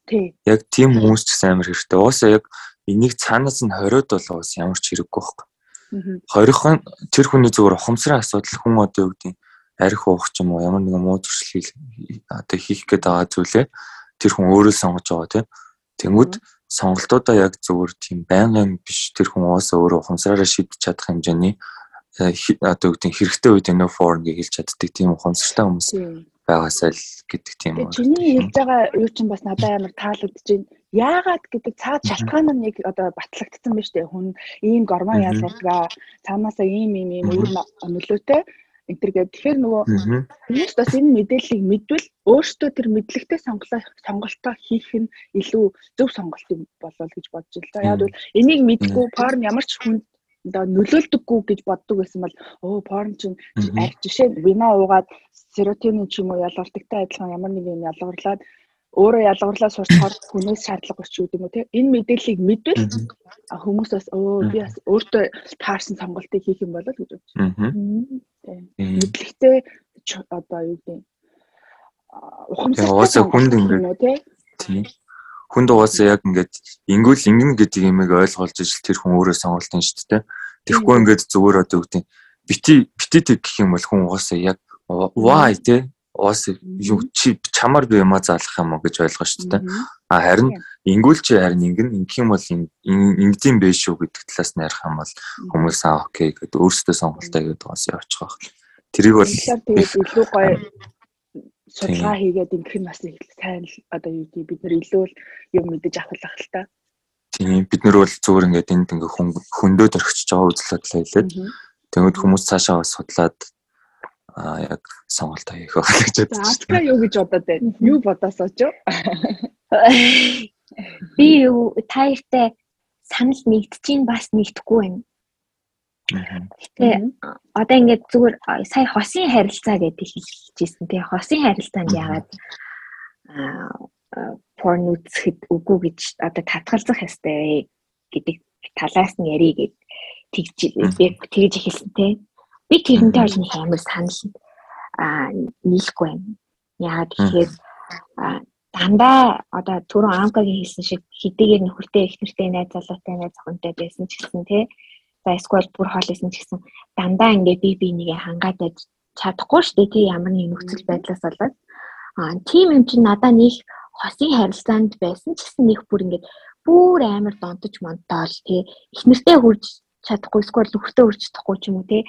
S2: Тий.
S1: Яг тийм хүмүүс ч амар хэрэгтэй. Уусаа яг энийг цаанаас нь хориод бол бас ямар ч хэрэггүй байхгүй. Хорих тэр хүний зүгээр ухамсарын асуудал хүн одоо юу гэдэг арх уух ч юм уу ямар нэгэн муу зуршил одоо хийх гээд байгаа зүйлээ тэр хүн өөрөө сонгож байгаа тийм. Тэнгүүд сонголтуудаа яг зөвөр тийм байнгын биш тэр хүн уусаа өөрөө ухамсараараа шийдэж чадах хэмжээний э, одоо юу гэдэг хэрэгтэй үед энэ форн гэж хэлж чаддаг тийм ухамсартай хүмүүс байгаасаа л гэдэг тийм
S2: үү. Чиний хэлж байгаа юу чинь бас надад амар таалагдж байна. Яагаад гэдэг цаад шалтгаан нь нэг одоо батлагдсан байна шүү дээ. Хүн ийм гормон ялгаргаа цаанаасаа ийм ийм ийм үр нөлөөтэй энэ төр гэдэг. Тэгэхээр нөгөө хүмүүс бас энэ мэдээллийг мэдвэл өөртөө тэр мэдлэгтэй сонголоо сонголтоо хийх нь илүү зөв сонголт юм болов гэж бодож байна. Яг бол энийг мэдгүй порн ямар ч хүн одоо нөлөөлдөггүй гэж боддог байсан бол оо порн чинь арх жишээ вино уугаад серотонин ч юм уу ялгартагтай адилхан ямар нэг юм ялгарлаад өөрөө ялгарлаа сурчхаар хүнээс шаардлага өгч үү юм уу те? Энэ мэдээллийг мэдвэл хүмүүс бас өө би бас өөртөө таарсан сонголтыг хийх юм болол гэж бодож байна. Мэдлэгтэй одоо юу гэдэг
S1: ухамсартай хүнд ингээд тийм хүнд угаасаа яг ингээд ингүүл ингэн гэдэг юмыг ойлгуулж ижил тэр хүн өөрөө сонголтын шүү дээ. Тэгэхгүй ингээд зүгээр одоо юу гэдэг бити битит гэх юм бол хүн угаасаа яг why те уус юу чи чамаар би юмаа заалах юм уу гэж ойлгоо шүү дээ. А харин ингүүл чи харин ингэн ингэх юм бол ингэдэм байх шүү гэдэг талаас нь ярих юм бол хүмүүс аа окей гэдэг өөрсдөө сонголтоо гэдэг бас явчих واخ. Тэрийг бол
S2: тэгээд илүү гоё судалгаа хийгээд ингэх нь бас их сайн л одоо юу гэдэг бид нар илүү юм мэдэж авах л та.
S1: Тийм бид нар бол зүгээр ингээд энд ингээ хөндөөд орхиж байгаа бодлоо хэлээд тэгвэл хүмүүс цаашаа бас судлаад а яг сонголтоо хийх байх гэж байна.
S2: Аска юу гэж бодоод байна? Юу бодосоо ч юу?
S3: Би юу таяртай санал нэгдэж бас нэгдэхгүй байна. Гэтэ одоо ингээд зүгээр сая хосын харилцаа гэдэг хэлчихсэн тий хосын харилцаанд яагаад порн үзэхэд үгүй гэж одоо татгалзах ёстой гэдэг талаас нь ярий гэд тэгж тэгж эхэлсэн тий Би тэрнтэй бол нэг амар санал аа нийлэхгүй байна. Яагаад тэгэхээр дандаа одоо түрүүн амкагийн хэлсэн шиг хэдийгээр нөхөртэй их нэртэй найз залуутай найз охинтой байсан ч гэсэн тий. За эсвэл бүр хоолойсэн ч гэсэн дандаа ингээ би бинийгээ хангаад байж чадахгүй шүү дээ. Тий ямар нэг нөхцөл байдлаас болоод. Аа тийм юм чинь надаа нэг хосын харилцаанд байсан ч гэсэн нэг бүр ингээд бүр амар донтож монтоол тий. Их нэртэй хурж чадахгүй эсвэл нөхөртөө хурж чадахгүй ч юм уу тий.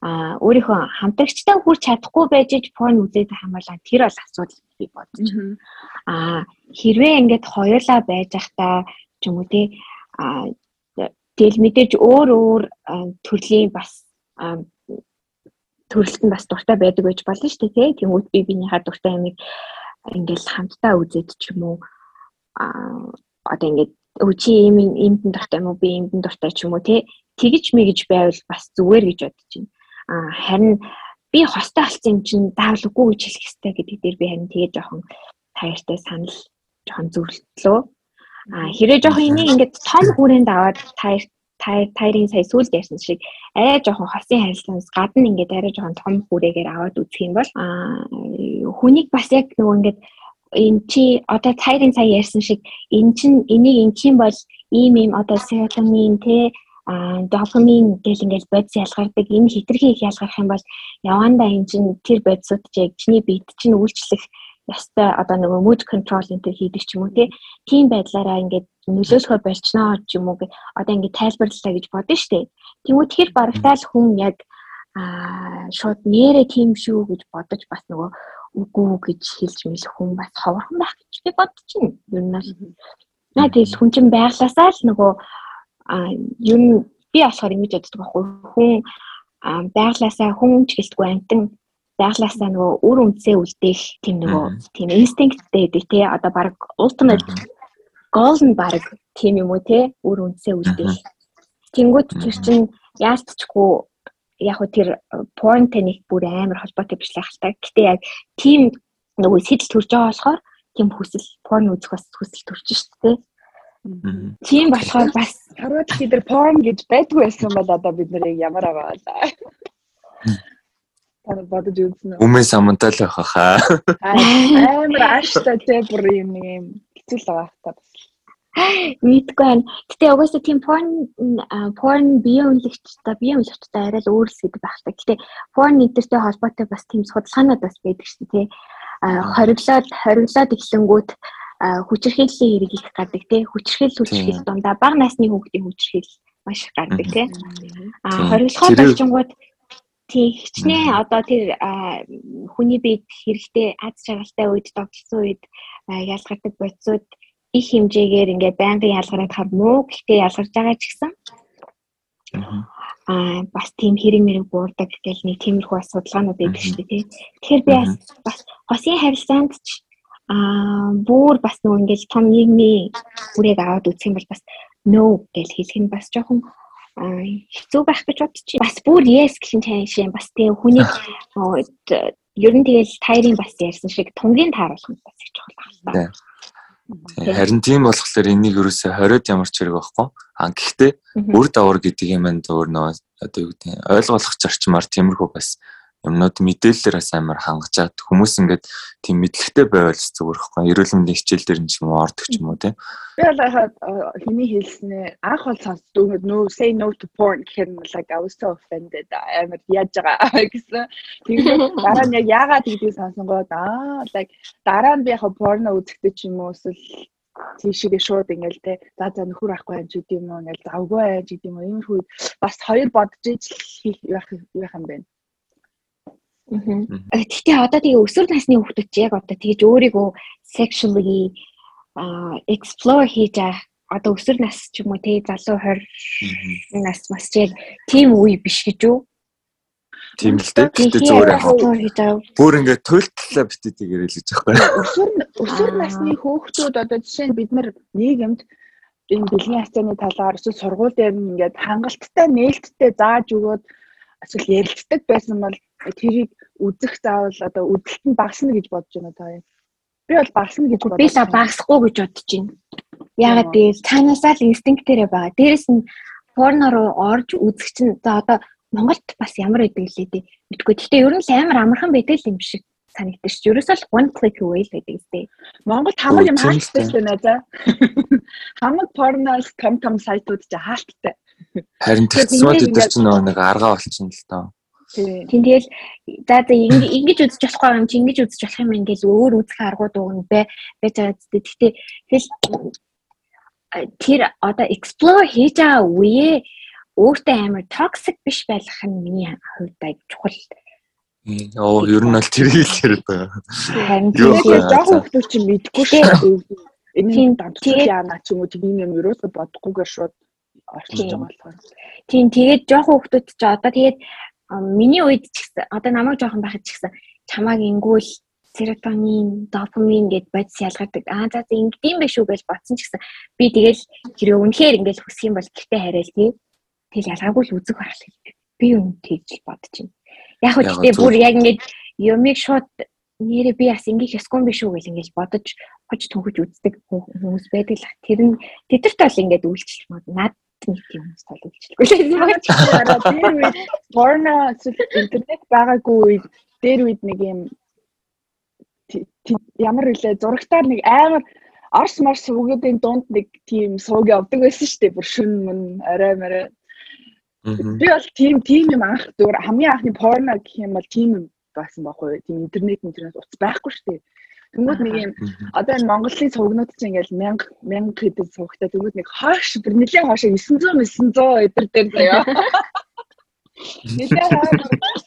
S3: А өөрийнхөө хамтрагчтай хурж чадахгүй байж порн үзээд хамаалаа тэр бол асуудал би бодож. А хэрвээ ингээд хоёулаа байж захтаа ч юм уу тий. А тэгэл мэдээж өөр өөр төрлийн бас төрөлт нь бас дуртай байдаг байж болно шүү дээ тий. Тэнгүүд би биенийхээ дуртай юмыг ингээл хамтдаа үзээд ч юм уу а одоо ингээд өө чи ийм иймд дуртай юм уу би иймд дуртай ч юм уу тий. Тэгэж мэгэж байвал бас зүгээр гэж бодож байна. А харин би хостой болсон юм чинь заавал үгүй гэж хэлэх хэрэгтэй гэдэг дээр би харин тэгээ жоохон таяртай санал жоохон зөвлөлтлөө. А хэрэг жоохон энийг ингээд том хүрээнд аваад таяр тайрын сая сүлд ярьсан шиг арай жоохон хосын харилцаанаас гадна ингээд арай жоохон том хүрээгээр аваад үзэх юм бол аа хүнийг бас яг нөгөө ингээд энэ чи одоо тайрын сая ярьсан шиг эн чин энийг ингэх юм бол ийм ийм одоо серотонин те а дофамин гэл ингээл бодис ялгардаг энэ хитрхи их ялгарх юм бол явандаа эн чин тэр бодисууд чи яг чиний биед чинь үйлчлэх ястай одоо нөгөө mood control энэ төр хийдэг ч юм уу тийм байдлаараа ингээд нөлөөлөхөө болчихноо ч юм уу одоо ингээд тайлбарлалаа гэж бодно шүү дээ. Тэгмүү тэгэхээр барагтаал хүн яг аа шууд нэрэ тийм шүү гэж бодож бас нөгөө үгүй гэж хэлж мэл хүн бас ховорхон байх гэж би байна. Ер нь бол наа тэгэл хүн чинь байгласаа л нөгөө аа ер нь би болохоор ингэж боддог байхгүй хүн байгласаа хүн ч гэлтгүй амтан байглаасаа нөгөө үр үндсээ үлдээх тийм нөгөө тийм инстинкттэй байдаг тий одоо баг ultimate goal нь баг тийм юм уу тий үр үндсээ үлдээх. Тэнгууд тэр чинь яалтчгүй яг хөө тэр point нэг бүр амар холбоотой биш л ахaltaа гэтээ яг тийм нөгөө сэтэл төрж байгаа болохоор тийм хүсэл porn үзэх бас хүсэл төрж шүү дээ. Тийм болохоор бас
S2: харууд тэр porn гэж байдгүй байсан бол одоо бид нэр ямар аваа бодож үзсэн үү?
S1: Өмнө самантай л байх хаа.
S2: Амар ааштай те бүр юм юм хэцүү л байгаа хта бас.
S3: Мэдгүй байна. Гэтэ угаасаа тийм porn porn бие үнэлэгчтэй бие үнэлэгчтэй арай л өөр л гэдэг байх та. Гэтэ porn интертэй холбоотой бас тийм судалгаанууд бас байдаг шүү дээ. Хориглоод хориглоод эхлэнгүүт хүчирхийллийн хэрэг их гардаг тий. Хүчирхийл хүчирхийл дундаа бага насны хүүхдийн хүчирхийл маш их гардаг тий. А хориглохоор болчингууд тий хичнээн одоо тэр хүний биед хэрэгтэй аз жаргалтай үед тогтсон үед ялгардаг бодисууд их хэмжээгээр ингээд байнгын ялгараад хав муу гэхдээ ялгарч байгаа ч гэсэн. Аа бас тийм хэрэг мэрэг буурдаг гэл нэг тиймэрхүү асуудалгаанууд байдаг шүү дээ тий. Тэгэхээр би бас хосын харилцаанд ч аа бүр бас нөгөө ингээд том нийгмийн үрийг аваад үзэх юм бол бас no гэл хэлэх нь бас жоохон хэцүү байх гэж бодчих. Бас бүр yes гэсэн чаншаа бас тэгээ хүний ер нь тэгэл тайрын бас ярьсан шиг тунгийн тааруулах нь бас их чухал байна.
S1: Харин тийм болохоор энийг ерөөсөө 20-д ямар ч хэрэг байхгүй. А гэхдээ үр давар гэдэг юм энэ өөр нөө одоо юу гэдэг ойлгох зарчмаар тиймэрхүү бас юмнууд мэдээлэлээр бас амар хангажаад хүмүүс ингээд тийм мэдлэгтэй байвал зүгээр ихгүй. Эрүүл мэндийн хичээл дээр нь ч юм уу ордог ч юм уу тийм
S2: би бол хаад хиний хэлснээ анх бол сонсдог no say no to porn гэхээр нь like I was so offended амар яаж байгаа гэсэн. Тэгээд дараа нь яагаад гэдгийг сонсонгоод аа like дараа нь би яг porn үзэхдээ ч юм уу эсвэл тийшээ шууд ингээл те за за нөхөр ахгүй юм ч гэдэм юм ингээл завгүй байж гэдэм юм иймэрхүү бас хоёр бодож иж байх байх юм байна
S3: Гэхдээ одоо тэгээ өсвөр насны хүүхдүүд чи яг одоо тэгж өөрийгөө sexually explore хийж байгаа одоо өсвөр нас ч юм уу тий залуу 20 нас бас яг тийм үе биш гэж үү?
S1: Тийм л дээ. Гэтэ зүгээр бүр ингээд туйлтлаа битээ тэгэрэй л гэж
S2: байхгүй. Өсвөр өсвөр насны хүүхдүүд одоо жишээ нь бид нар нийгэмд энэ бэлгийн хацааны талаар эсвэл сургууль дээр ингээд хангалттай нээлттэй зааж өгөөд эсвэл ярилцдаг байсан бол тэрийг үзэх заавал одоо үдэлт нь багасна гэж бодож байна та юм. Би бол багасна гэж бодож.
S3: Би л багасахгүй гэж бодож байна. Ягаад гэвэл цаанаасаа л инстинктээрээ байгаа. Дээрэс нь порно руу орж үзэх чинь за одоо Монголд бас ямар байдаг лээ дээ. Мэдгүй. Гэхдээ ер нь л амар амархан байдаг юм шиг санагдаж ш. Ерөөсөө л one click away л байдаг үстэй.
S2: Монголд хамаг юм хаалттай шүү нэ за. Хамаг порноос том том сайтууд ч хаалттай.
S1: Харин тэгсмэд өдөр чинь нэг аргаа болчихно л тоо.
S3: Тийм тэгэл за за ингэж үзэж болохгүй юм чи ингэж үзэж болох юм ингээл өөр үзэх аргууд нь бай байж байгаа зү. Гэхдээ тэгэл тэр одоо explore хийж байгаа үеэ өөртөө амар toxic биш байх нь миний хувьд аяг чухал.
S1: Оо ер нь бол тэрийг л яриад байгаа.
S2: Харин тэгээд жоохон хүмүүс чинь мэдгүй шүү. Энэ дамжчих яана ч юм уу тийм юм ерөөсө бодохгүйгээр шууд орчиж байгаа болохоор.
S3: Тийм тэгээд жоохон хүмүүс ч одоо тэгээд миний үед ч гэсэн одоо намайг жоохон байхад ч гэсэн чамааг ингүүл серотонин, допамин гэд бодис ялгардаг. Аа за ингэдэм байх шүү гэж бодсон ч гэсэн би тэгэл хэрэв үнэхээр ингэж хүсэх юм бол гэртээ харайл тий. Тэгэл ялгаагүй л үзэх байх л би үн тэгж бодож байна. Яг хөө гэтээ бүр яг ингэж юмыг шууд нэрээ би бас ингэх ёсгүй биш үү гэж ингэж бодож хож төнхөж үздэг хүмүүс байдаг л. Тэр нь тэдэрт бол ингэж үйлчлэх мод над нэг тийм хүмүүс тал үйлчлэхгүй л.
S2: Тэр үед порно интернет байгаагүй үед дээр үед нэг юм ямар үлээ зурагтаар нэг амар орс марс өгөөдийн дунд нэг тийм сууг явдаг байсан шүү дээ. Бүр шүн мөн арай марай. Би бол тийм тийм юм анх зүгээр хамгийн анхны порно гэх юм бол тийм юм байсан байхгүй. Тийм интернет интернет утас байхгүй шүү дээ. Тэнгүүд нэг юм одоо энэ Монголын сувгнууд чинь ингээл 1000 1000 хэдэн сувгтай тэнгүүд нэг хоош бүр нэлээд хоошоо 900 900 өдөр дээр заяа. Нэлээд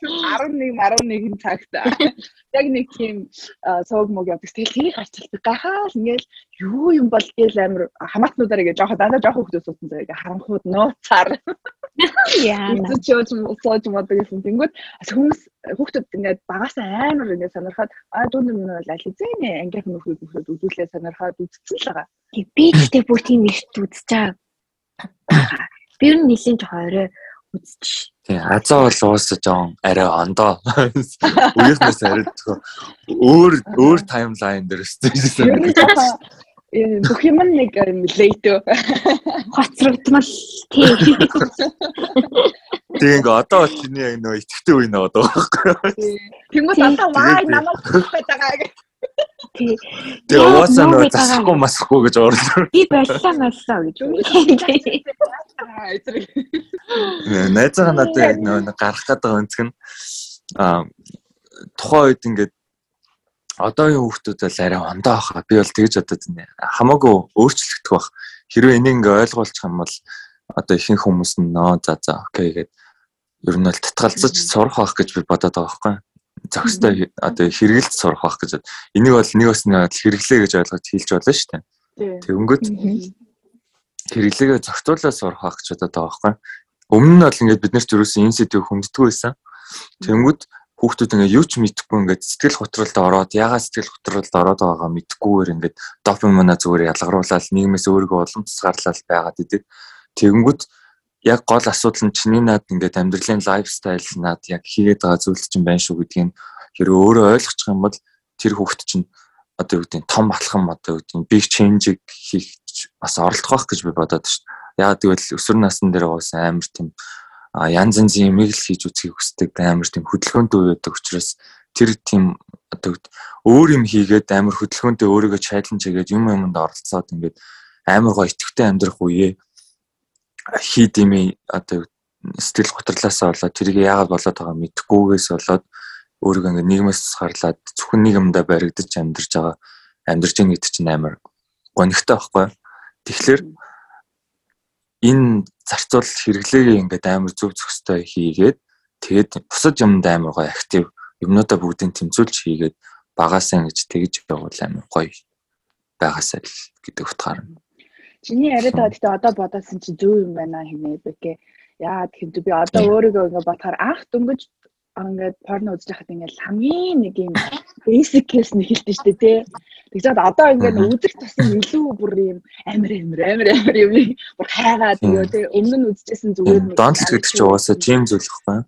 S2: 11 11 цагт яг нэг тийм сууг мөг явдаг. Тэгэл тэрийг харцалдаг. Гахаал ингээл юу юм бол гээл амир хамаатнуудаар ингээ жоохоо дандаа жоохоо хүмүүс суусан заяа. Харанхууд нууцаар. Яа. Чөөж сууж модог гэсэн. Тэнгүүд хүмүүс хүүхдүүд ингээд багасаа амар ингээд сонирхоод аа дүүнэр минь бол аль зээнэ ангийнх нь хүүхдүүд хүүхдүүд үзүүлээ сонирхоод үзсэн л байгаа.
S3: Би ч тэг бүр тийм их үзэж байгаа. Би ер нь нэлийн жоо орой үзчих.
S1: Тийм, азаа бол уусаа жоон арай ондоо. Үеийнхнээс арай зөвхөн өөр өөр таймлайн дээр өссөн.
S2: Бүх юм нэг лейтөө
S3: хоцрогдмал тийм.
S1: Тийм ингээ одоо бол чиний яг нөө итгэвтэй үе нөө одоо байхгүй.
S2: Тэнгүүд одоо ваа намайг хэлэх байгаа гэх.
S3: Тий.
S1: Тэгээ уусаа нөө засахгүй масахгүй гэж уурлаа.
S3: Би боллоо боллоо гэж.
S1: Найзгаа надад яг нөө гарах гэдэг өнцг нь а тухайн үед ингээд одоогийн хүүхдүүд бол арай ондоо хаа. Би бол тэгж бодод байна. Хамаагүй өөрчлөгдөх бах. Хэрвээ энийг ингээ ойлгуулчих юм бол одоо ихэнх хүмүүс нь нөө за за окей гэд ер нь бол татгалзаж сурах байх гэж би бодоод байгаа байхгүй зохистой одоо хэрэгэлд сурах байх гэж. Энийг бол нэг бас нэг хэрэглээ гэж ойлгож хэлж болно шүү дээ. Тэгэнгүүт хэрэглээгээ зохицуулаад сурах байх гэж бодоод байгаа байхгүй. Өмнө нь бол ингээд бид нар ч юусэн энэ сэдвийг хүнддэггүй байсан. Тэгэнгүүт хүүхдүүд ингээд юу ч мэдэхгүй ингээд сэтгэл готролд ороод ягаад сэтгэл готролд ороод байгаагаа мэдэхгүйгээр ингээд допамина зүгээр ялгаруулаад нийгмээс өөрийгөө улам тусгаарлал байгаад идэг. Тэгэнгүүт яг гол асуудал нь чиний над ингээд амьдралын лайфстайл над яг хийгээд байгаа зүйл чинь байна шүү гэдгийг хэрэг өөрөө ойлгочих юм бол тэр хүүхэд чинь одоо юу гэдэг том алхам одоо юу гэдэг big change хийх бас оролдох байх гэж би бодоод шүү. Яг тэгвэл өсвөр насны дээр уус амар тийм янз янзын юмыг л хийж үзхийг хүсдэг амар тийм хөдөлгөөнтэй байдаг учраас тэр тийм одоо өөр юм хийгээд амар хөдөлгөөнтэй өөрийгөө чаленж хийгээд юм юмд оролцоод ингээд амар гоё итгэвтэй амьдрах үеэ хий дими одоо сэтгэл готрлаасаа болоод тэрийг яагаад болоод байгаа мэдхгүйгээс болоод өөрийгөө ингээ нийгмээс тусгаарлаад зөвхөн нийгэмдээ баригдаж амьдарч байгаа амьдарч байгаа гэдэг чинь амар гонигтай байхгүй. Тэгэхээр энэ зарцуул хэрэглээгээ ингээд амар зөв зөвхөстэй хийгээд тэгээд бусад юмд амар гоё актив юмнуудаа бүгдийг тэмцүүлж хийгээд багасаа ингэж тэгж явуул амар гоё байгаасаа л гэдэг утгаар.
S2: Чиний яриад байгаа гэхдээ одоо бодосон чи зөв юм байна хэмээн бэкэ. Яа тэгэхээр би одоо өөрийгөө ингээ бодохоор анх дөнгөж ингээд порно үзэж хахад ингээд хамгийн нэг юм basic case нь хэлдэг шүү дээ тий. Тэгжээд одоо ингээд үзэх тусам илүү бүр юм амир амир амир амир юм бүр хайгаад ёо тий. Өмнө нь үзчихсэн зүгээр
S1: нэг донтол гэдэг чинь угаасаа тийм зүйл хэвгүй.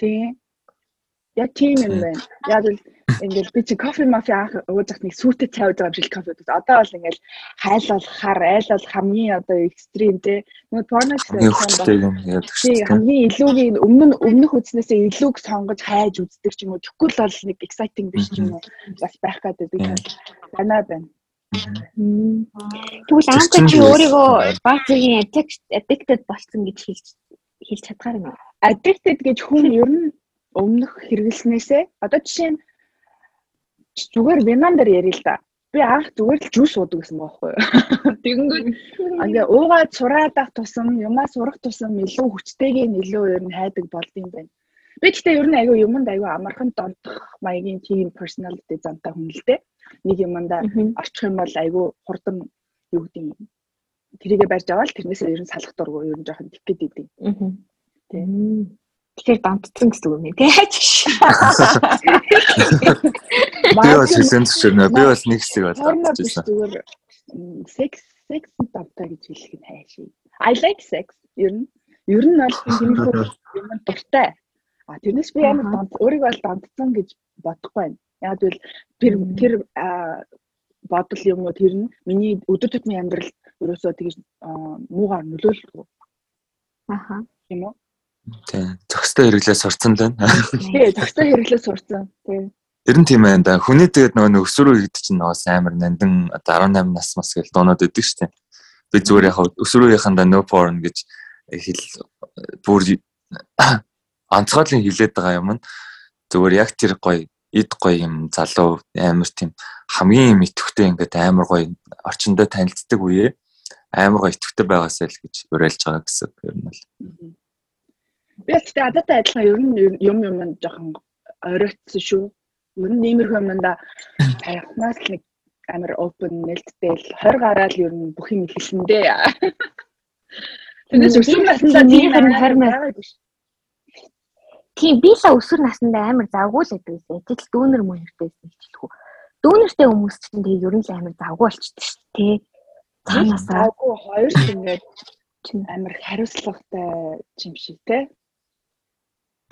S2: Тий. Яг тийм юм байна. Яг л ингээл би чи кофе мафиа анх ууж нэг сүйтэй цай ууж байгаа юм шиг кофе уудаг. Одоо бол ингээл хайлуулахаар айлал хамгийн одоо экстрим те. Нөгөө порно гэсэн хамгийн илүүгийн өмнө өмнөх үзнээсээ илүүг сонгож хайж үздэг ч юм уу. Тэгвэл бол нэг exciting биш ч юм уу. Бас байх гэдэг би танаа байна.
S3: Тэгвэл анх чи өөрийгөө баг зэргийн addicted болсон гэж хэлж хэлж чадгаар юм?
S2: Addicted гэж хүн ер нь өмнөх хэрэглэснээсээ одоо жишээ нь зүгээр винан дээр ярил л да. би анх зүгээр л жуус уудаг гэсэн байхгүй юу. [laughs] Тэгэнгүүт ингээ уугаад сураад ах тусам юмаа сурах тусам илүү хүчтэйг нь илүү ер нь хайдаг болдсон байна. Би гэхдээ ер нь айгүй юмд айгүй амархан донтох маягийн тийм personality зантай хүн л дээ. Нэг юмдаа орчих юм бол айгүй хурдан юу гэдэг юм. Тэрийгэ барьж аваад тэрнээсээ ер нь салах дургу ер нь жоохон тик гэдэг юм. Тийм. Тэгэхээр донтцсон гэсэн үг юм тий. [laughs]
S1: Би бас хэлсэн зөвшөөрнө. Би бас нэг хэсэг бол
S2: донтчихсан. Зүгээр секс секс донтой гэж хэлэх нь хайшаа. I like sex. Ер нь ер нь бол тиймэрхүү юм дуртай. А тэрнээс би амар донт өөрийгөө бол донтцсон гэж бодохгүй байна. Яг л тэр тэр бодол юм уу тэр нь миний өдөр тутмын амьдрал ерөөсөө тэгж муугаар нөлөөлөхгүй. Аха. Тийм үү?
S1: Тийм. Зөкстэй хэрэглээ сурцсан л байна.
S2: Тийм, зөкстэй хэрэглээ сурцсан. Тийм.
S1: Ер нь тийм байна да. Хүний тэгээд нөгөө өсвөрөө хийдэг чинь нөгөө амар нандин 18 нас мас гэж дуунууд өгдөг шүү дээ. Би зүгээр яг өсвөрөөгийнхандаа no porn гэж хэл бүр [coughs] онцгойлон хилээд байгаа юм нь зүгээр яг тэр гоё эд гоё юм залуу амар тийм хамгийн юм итгэвтэй ингээд амар гоё орчиндөө танилцдаг үе амар гоё итгэвтэй байгаасаа л гэж уриалж байгаа гэсэн юм бол.
S2: Би гэхдээ адаатай адилхан ер нь юм юм жоохон оройтсон шүү. Ер нь иймэрхүү юмда таахнаас л нэг амар open нэлттэй л 20 гараад ер нь бүх юм хэлсэндээ. [laughs] Тэрнээс өсвөр наснда тийм 20 байгаа биш.
S3: Тийм би л өсвөр наснда амар завгүй л гэсэн. Тэгэл дүүнер мөнөртэй хэлчихлэхүү. Дүүнертэй хүмүүс чинь тэгээ ер нь л амар завгүй болчихсон шүү дээ.
S2: Цаанаасаа. Завгүй хоёр ч ингээд амар хариуцлагатай юм шиг те.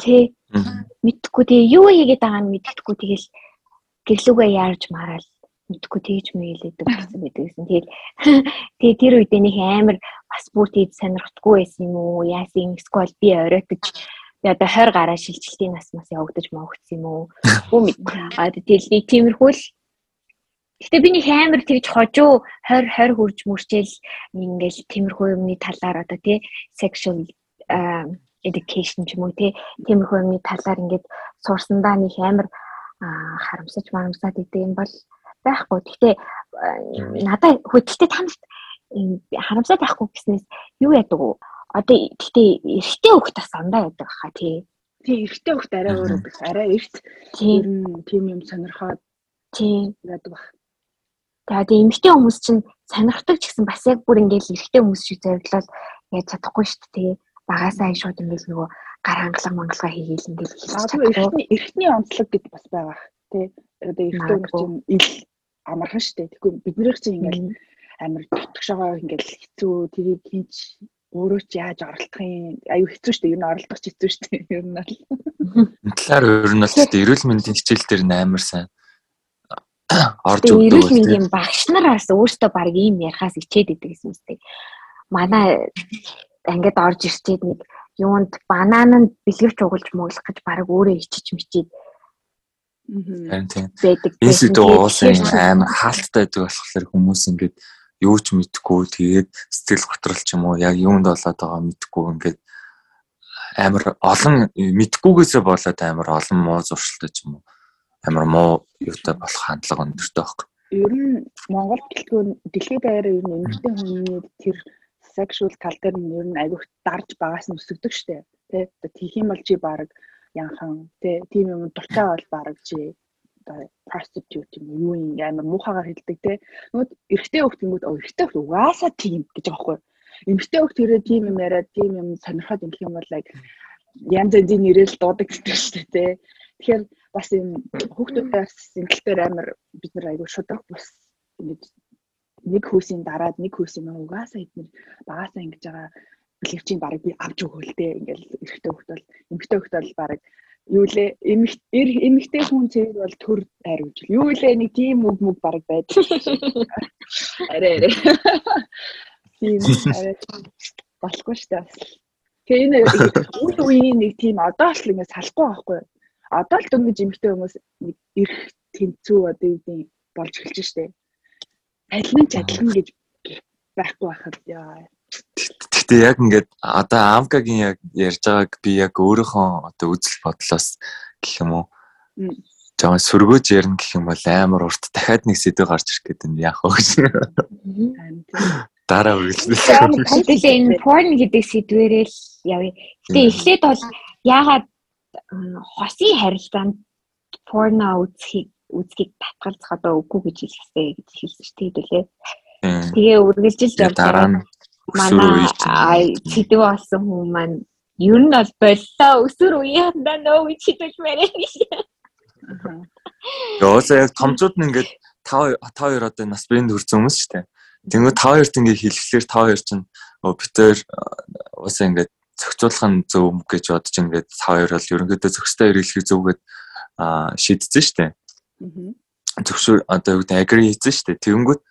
S3: Тэ. Мэдхгүй тэгээ юу хийгээд байгаа нь мэдхгүй тэгэл гэрлүүгээ яарж мараал мэдхгүй тэгж мэйлээдэг гэсэн мэдээсэн. Тэгэл [laughs] тэгээ тэр үедээ нэг амар бас бүр тийж сонирхтгүй байсан юм уу? Яасан сквал би оройтож би одоо 20 гараа шилжилтийн нас мас явагдаж мавагдсан юм уу? [laughs] Бүү мэдгүй. А тэгэл нэг тиймэрхүү л Гэтэ би нэг амар тэгж хожуу 20 20 хурж мөрчээл ингээл тиймэрхүү юмны талаар одоо тий sexual education ч юм уу тиймэрхүү юмны талаар ингээд сурсандаа нэг амар харамсаж марамсаад идэв юм бол байхгүй. Гэхдээ надад хөдөлтэй танарт харамсаад байхгүй гэснээс юу яадаг вэ? Одоо гэхдээ эрэгтэй хөхт бас андаа яадаг хаа тий.
S2: Тий эрэгтэй хөхт арай өөр байдаг. Арай эрт тийм тийм юм сонирхоод
S3: тий
S2: яадаг баг.
S3: Тэгээд эмэгтэй хүмүүс чинь сонирхдаг ч гэсэн бас яг бүр ингээд эрэгтэй хүмүүс шиг зориглол яаж чадахгүй шүү дээ багасаа шууд ингээл нөгөө гар хангалга мангалга хийгээл ингээл
S2: хэлж чадахгүй. Эртний эртний онцлог гэдэг бас байгаа. Тэ одоо эртний хүмүүс чинь ил амархан штэ. Тэгэхгүй биднийх чинь ингээл амар тутагшагаа ингээл хэцүү тэрийг хийж өөрөө ч яаж оролдохын аюу хэцүү штэ. Ер нь оролдох ч хэцүү штэ. Ер нь бол.
S1: Талаар ер нь бол штэ эрүүл мэндийн хичээл дээр амар сайн
S3: орж өгдөг. Эрүүл мэндийн багш нараас өөртөө баг ийм ярихаас ичээд идэг гэсэн үстэй. Манай ангид орж ирчээд нэг юунд банананд бэлгэвч угалж мөглөх гэж баг өөрөө ичиж мичээд
S1: тийм. Энэ зүйл уусан амар хаалттай байдаг болохоор хүмүүс ингээд юу ч мэдэхгүй тэгээд сэтгэл готрол ч юм уу яг юунд болоод байгаа мэдэхгүй ингээд амар олон мэдхгүйгээсээ болоод амар олон муу зуршилтай ч юм уу амар муу юутай болох хандлага өндөртэй байхгүй.
S2: Ер нь Монгол гэлтгүй дэлхийд даяараа ер нь эмэгтэй хүний тэр sexual тал дээр нь ер нь аявих дарж багаас нь өсөгдөг штэ. Тэ тийх юм бол чи баг янхан тэ тийм юм дуртай бол баг чи одоо prostitute юм юу юм амар муухагаар хэлдэг те. Нөгөө эрэгтэй хөлт юмуд эрэгтэй хөлт угаасаа тийм гэж байгаа байхгүй. Эмэгтэй хөлт тэрээ тийм юм яриад тийм юм сонирхоод юм юм бол like янз янзын нэрэл дуудаг гэдэг дээ те. Тэгэхээр бас юм хүүхдүүдээ бас сэнгэлтээр амар бид нар айгүй шудраг бус ингэж нэг хөөсийн дараад нэг хөөсийн мөн угаасаа эднэр багасаа ингэж байгаа бэлэвчийн барыг би авч өгөөлтэй ингээл эрэгтэй хөлт бол эмэгтэй хөлт бол барыг юу лээ эмэгтэй хүн цэвэр бол төр айрвж юу лээ нэг тийм үг мүг бараг байд арай арай. Тийм [laughs] арай. Болохгүй шүү дээ. Тэгээ энэ үйл үеийн нэг тийм одоо л ингэ салахгүй байхгүй одоо л дөнгөж эмэгтэй хүмүүс нэг эрх тэнцүү одоо юу гэдэг болж эхэлж штэ адил нь ч адилхан гэж байхгүй байхад яа.
S1: Гэтэ яг ингээд одоо Амкагийн яг ярьж байгааг би яг өөрийнхөө одоо үзэл бодлоос гэх юм уу жоохон сөргөөж ярина гэх юм бол амар урт дахиад нэг сэдв гарч ирэх гэдэг нь яах вэ гэж. Дараа үргэлжлүүлээ.
S3: Тэгвэл энэ porn гэдэг сэдвэрээ л явъя. Гэтэ эхлээд бол яагаад хосын харилцаанд порно үзхийг үзхийг татгалзах одоо үгүй гэж хэлэхтэй гэж хэлсэн шүү дээ лээ. Тэгээ үргэлжилж явж. Манай сэдв болсон хүмүүс маань ер нь бол боллоо өсөр үеиндаа нөө хэлж мэрэ гэж.
S1: Яосаа яг томчууд нь ингээд та та хоёр одоо нас биенд хүрсэн хүмүүс шүү дээ. Тэнгүү та хоёрт ингээд хэлэхлээр та хоёр чинь Питер уусаа ингээд зохицуулах нь зөв гэж бодож ингээд та хоёр бол ерөнхийдөө зохистой хэрэглэхийг зөвгээд шийдсэн шүү дээ. Зөвшөөр одоо юу гэдэг агри хийсэн шүү дээ. Тэгэнгүүт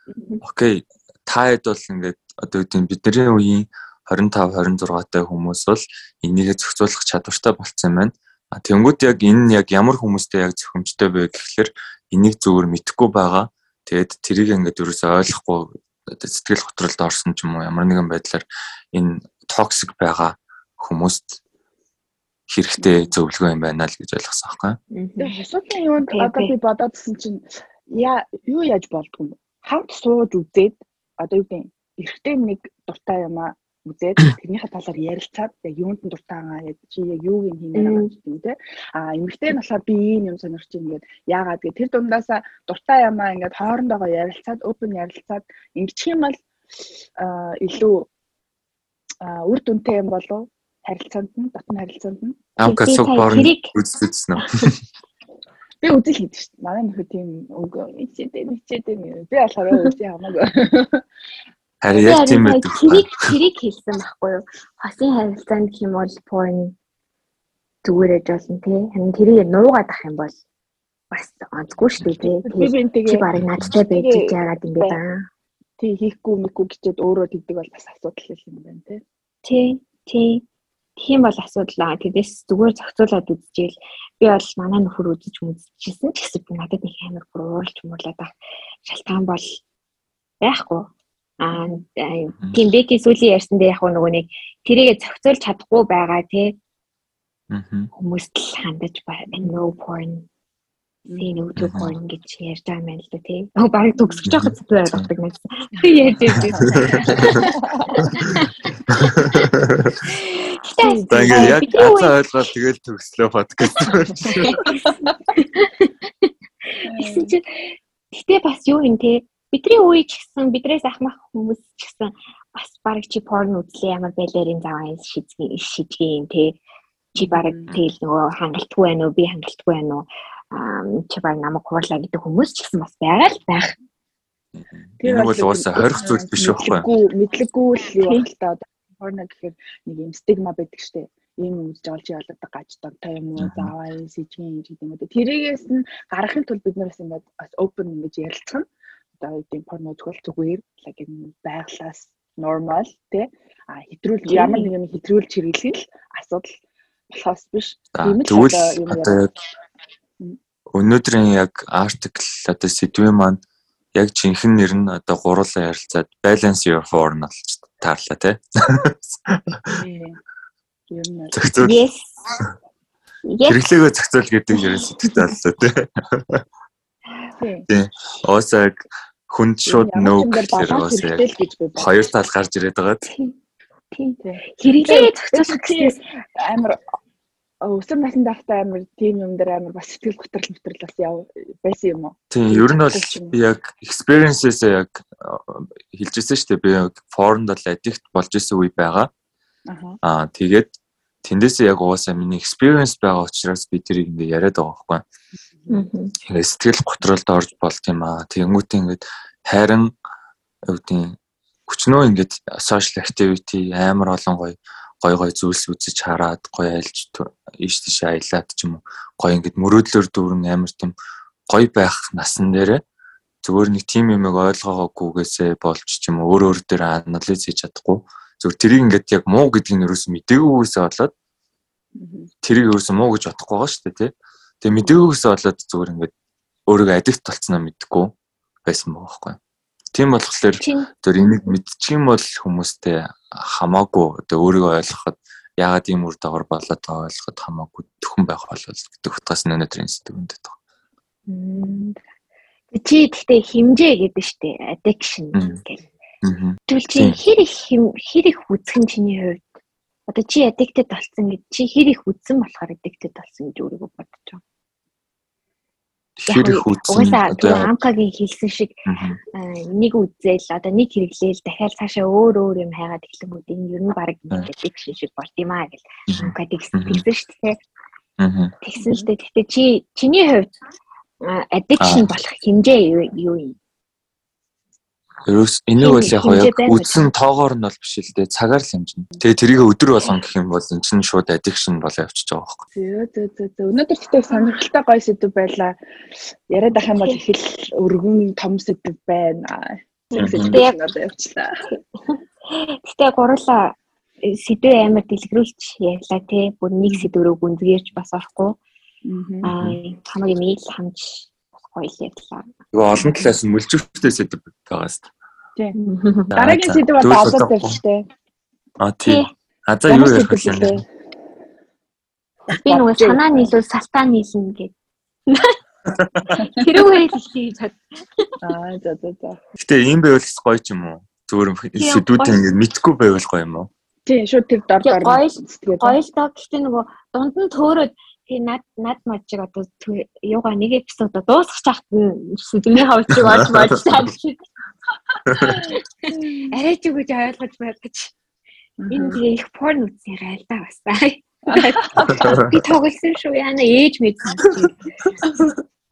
S1: окей та хэд бол ингээд одоо юу гэдэг бидний үеийн 25 26 тай хүмүүс бол энийгээ зохицуулах чадвартай болцсон байна. А тэнгууд яг энэ яг ямар хүмүүстэй яг зөвхөмжтэй вэ гэхэлэр энийг зүгээр мэдэхгүй байгаа. Тэгээд тэрийг ингээд ерөөсөй ойлгохгүй сэтгэл готролд орсон ч юм уу ямар нэгэн байдлаар энэ токсик байгаа хүмүүст хэрэгтэй зөвлөгөө юм байна л гэж ойлгосон байхгүй.
S2: Тэгээ асуудлын юунд одоо би бодоодсэн чинь яа юу яаж болдгоо? Хамт сууж үзээд одоо юу гэдэг эрэгтэй нэг дуртай юм а үзээд [coughs] тэрнийхээ талаар ярилцаад яг юунд нь дуртай байгаа яг чи яг юуг нь хийнэ байгаа ч юм те а эмэгтэй нь болохоор би ийм юм сонирч юм ингээд яагаад гэ тэр дундаасаа дуртай юмаа ингээд хоорондоо ярилцаад open ярилцаад ингэчих юм бол илүү үр дүнтэй юм болов харилцаанд нь дотны харилцаанд нь
S1: амка суг борн үзсэн үү [laughs]
S2: би үзэл хийдэг шүү дээ манай нөхөд тийм үг ичээдээ ичээдээ би болохоор үзээ хамаагүй [laughs]
S1: Харин яг тийм байдаг.
S3: Тэрийг тэрийг хэлсэн байхгүй юу? Хосын харилцаанд гэх юм бол porn зүгээрэж болно тий. Харин тэрийг нуугаад ах юм бол бас онцгүй шүү дээ тий. Чи барыг надтай байж яагаад ингэ даа.
S2: Тий хийхгүй мэхгүй гэчээд өөрөө тэгдэг бол бас асуудал юм байна тий.
S3: Тий тий Тийм бол асуудал аа. Тэдээс зүгээр зохицуулаад үзчихэл би бол манай нөхөр үзэж мүзчихсэн ч гэсэн би надад нэг амар бүр ууралж муурлаад байх шалтгаан бол байхгүй. Аа тийм бэки сүүлийн ярьсан дээр яг нөгөө нэг тэрийгэ зохицуулж чадахгүй байгаа тий. Хүмүүст л хандаж байна. No porn. Тийм өвдөө porn гэж ярьж байгаа юм л да тий. Оо баг төгсөж байгаа зүйл байдаг нэг. [laughs] [laughs] [laughs] Яаж яаж.
S1: Тэгээд яг азаа ойлгоод тэгэл төгслөө подкаст.
S3: Гэсэн [laughs] чи гэтээ бас юу юм те бидний үе ч гэсэн бидрээс ахмах хүмүүс ч гэсэн бас баг чи порн үзлээ ямар байлэрийн заваа шийдгийн шийдгийн те чи баг тэгэл нөгөө хангалтгүй байна уу би хангалтгүй байна уу чи баг намайг хуурлаа гэдэг хүмүүс ч гэсэн бас байгаа л байх.
S1: Тэр бол уусаа хорих зүйл биш байхгүй.
S2: Мэдлэггүй л юу бол та одоо порно гэхээр нэг юм стигма байдаг штеп. Ийм үзэж олж яваад гаж донтой юм уу? Зааваа сэжгийн юм гэдэг юм уу тэрийгээс нь гаргахын тулд бид нараас ингээд open ингэж ярилцах нь одоо үеийн порно үзвэл зүгээр like энэ байглаас normal тий а хэтрүүл ямар нэг юм хэтрүүлж хэрэглэх л асуудал болохоос биш.
S1: Тийм л одоо яг өнөөдрийн яг артикл одоо сэдвийн маань яг жинхэнэ нэр нь одоо гурлаа ярилцаад balance your phone болж таарлаа тий. Зөвхөн хэрэглээгөө зохицуул гэдэг ерөн сэтгэлтэй боллоо тий. Тийм. Оосаг хүнд шууд нөө гэхээр яг хоёр тал гарч ирээд байгаа.
S3: Тийм. Хэрэглээ зохицуулах гэсэн
S2: амар өсөр наснд байхдаа амар тийм юм дээр амар бас сэтгэл готрол мэтрэл бас яв байсан юм уу?
S1: Тийм, ер нь бол яг experiences яг хэлжсэн шүү дээ. Би форонд бол addict болж исэн үе байгаа. Аа тэгээд тэндээсээ яг угаасаа миний experience байгаа учраас би тэрийг ингээ яриад байгаа байхгүй. Аа. Сэтгэл готролд орж болт юм аа. Тэнгүүтээ ингээд харин үүдийн хүчнөө ингээд social activity амар олон гоё гой гой зүйлс үзэж хараад гой айлж ийш тийш аялаад ч юм уу гой ингээд мөрөөдлөөр дүүрэн амар тийм гой байх насан дээрээ зүгээр нэг тим юмыг ойлгоогоогүйгээсээ болж ч юм өөр өөр дээр анализ хийж чадахгүй. Зүгээр тэрийг ингээд яг муу гэдгийг нь ерөөс мдэггүйгээсээ болоод тэрийг ерөөс муу гэж бодохгүй байгаа шүү дээ тий. Тэгээ мдэггүйгээсээ болоод зүгээр ингээд өөрийгөө адикт болцсноо мэдхгүй байсан байгаа байхгүй. Тийм болохоор зөв энийг мэдчих юм бол хүмүүстэй хамаагүй одоо өөрийгөө ойлгоход яагаад ийм үр дагавар болоод байгаа ойлгоход хамаагүй төхөн байх болол гэдэг утгаас өнөөдрийн сэдв өндөд байгаа.
S3: Чи гэхдээ химжээ гэдэг штэ addiction гэх. Тэгвэл чи хэр их хэр их үзхэн чиний хувьд? Одоо чи addicted болсон гэж чи хэр их үзсэн болохоор addicted болсон гэж өөрийгөө бодож байгаа
S1: хэр их үзсэн
S3: одоо амкагийн хэлсэн шиг нэг үзэл одоо нэг хэрэглээл дахиад цаашаа өөр өөр юм хайгаад эхлэнгүүд энэ ер нь баг гэдэг шиг болт юм аа гэл. Амка тэгсэн шүү дээ. Тэгсэн л дээ. Гэхдээ чи чиний хувьд addiction болох хэмжээ юу юм?
S1: Ерөөс энийг бол яг яг үдсэн тоогоор нь бол биш л дээ цагаар л хэмжинэ. Тэгээ тэрийг өдөр болгон гэх юм бол эн чинь шууд addiction болоо явчихж байгаа байхгүй.
S2: Зөө зөө зөө. Өнөөдөр тэгтээ сонирхолтой гоё сэдв байлаа. Яриад ах юм бол их л өргөн том сэдв байна.
S3: Тэгээ одоо явчлаа. Гэтэ гурлаа сэдв амар дэлгэрүүлж ярьлаа те. Бүр нэг сэдвөрөө гүнзгийрч бас орохгүй. Аа хамаг юм ил хамж гоё л ярьлаа.
S1: Тэгээ олон талаас нь мөлжөвтэй сэдв байгаас.
S2: Тийм. Дараагийн сэдв бол албад байх шүү дээ.
S1: А тийм. А за юу ярих вэ?
S3: Би нөгөө санаа нийлүүл салтаа нийлнэ гэдэг. [laughs] Тэрүүгээр л хийж чад.
S2: Аа за за за.
S1: Гэтэ ийм байвал гоё ч юм уу? Зүгээр сэдвүүдээ ингэ мэдхгүй байвал гоё юм уу?
S2: Тийм шууд тэр дор дор.
S3: Гоё л гоё л доо гэхдээ нөгөө дунд нь төөрөөд тий над над мажиг одоо юугаа нэг эпизод дуусгах чахт сэдвний хавчиг олж болж тань шиг. [laughs] Арай ч үгүй ойлгож байна гэж. Энэ тэгээ их порн үзсэн гал да бас. [laughs] Би тоглосон шүү яана ээж мэдсэн.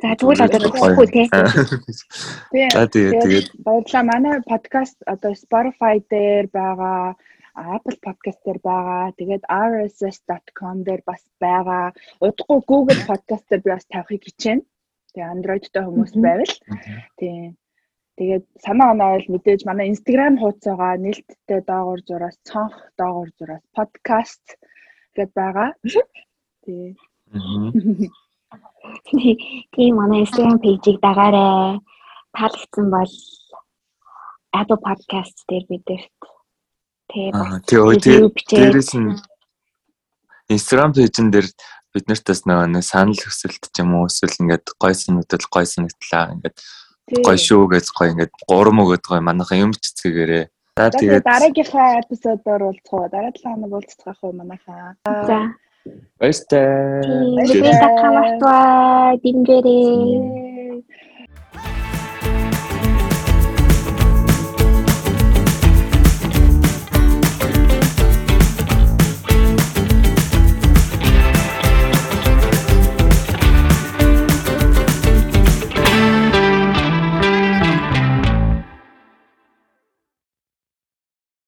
S3: За тэгвэл одоо болохгүй тий.
S1: За тэгээ тэгээ.
S2: Баярлалаа манай подкаст одоо Spotify дээр байгаа Apple Podcast дээр байгаа. Тэгээд rss.com дээр бас байгаа. Удахгүй Google Podcast дээр би бас тавихыг хичээнэ. Тэгээ Android-тэй хүмүүс байвал. Тийм. Тэгээд санаа оноо бол мэдээж манай Instagram хуудасгаа нээлттэй доогуур зураас цонх доогуур зураас podcast гэд байгаа. Тий.
S3: Тийм манай Instagram пэйжийг дагаарай. Таалагдсан бол Apple Podcast дээр бидэрт
S1: Тэгээ дээрээс нь Instagram пэйжэн дээр бид нарт бас нөгөө санал хүсэлт ч юм уу эсвэл ингээд гой санагдал гой санагдлаа ингээд гой шүү гэж гой ингээд гурам өгöd гой манайхан юм ч цэгээрээ.
S2: За тэгээд дараагийнхаа эпизодоор уулзах. Дараа 7 хоног уулзах уу манайхаа.
S3: За.
S1: Баяртай.
S3: Баярлалаа. Димгэрээ.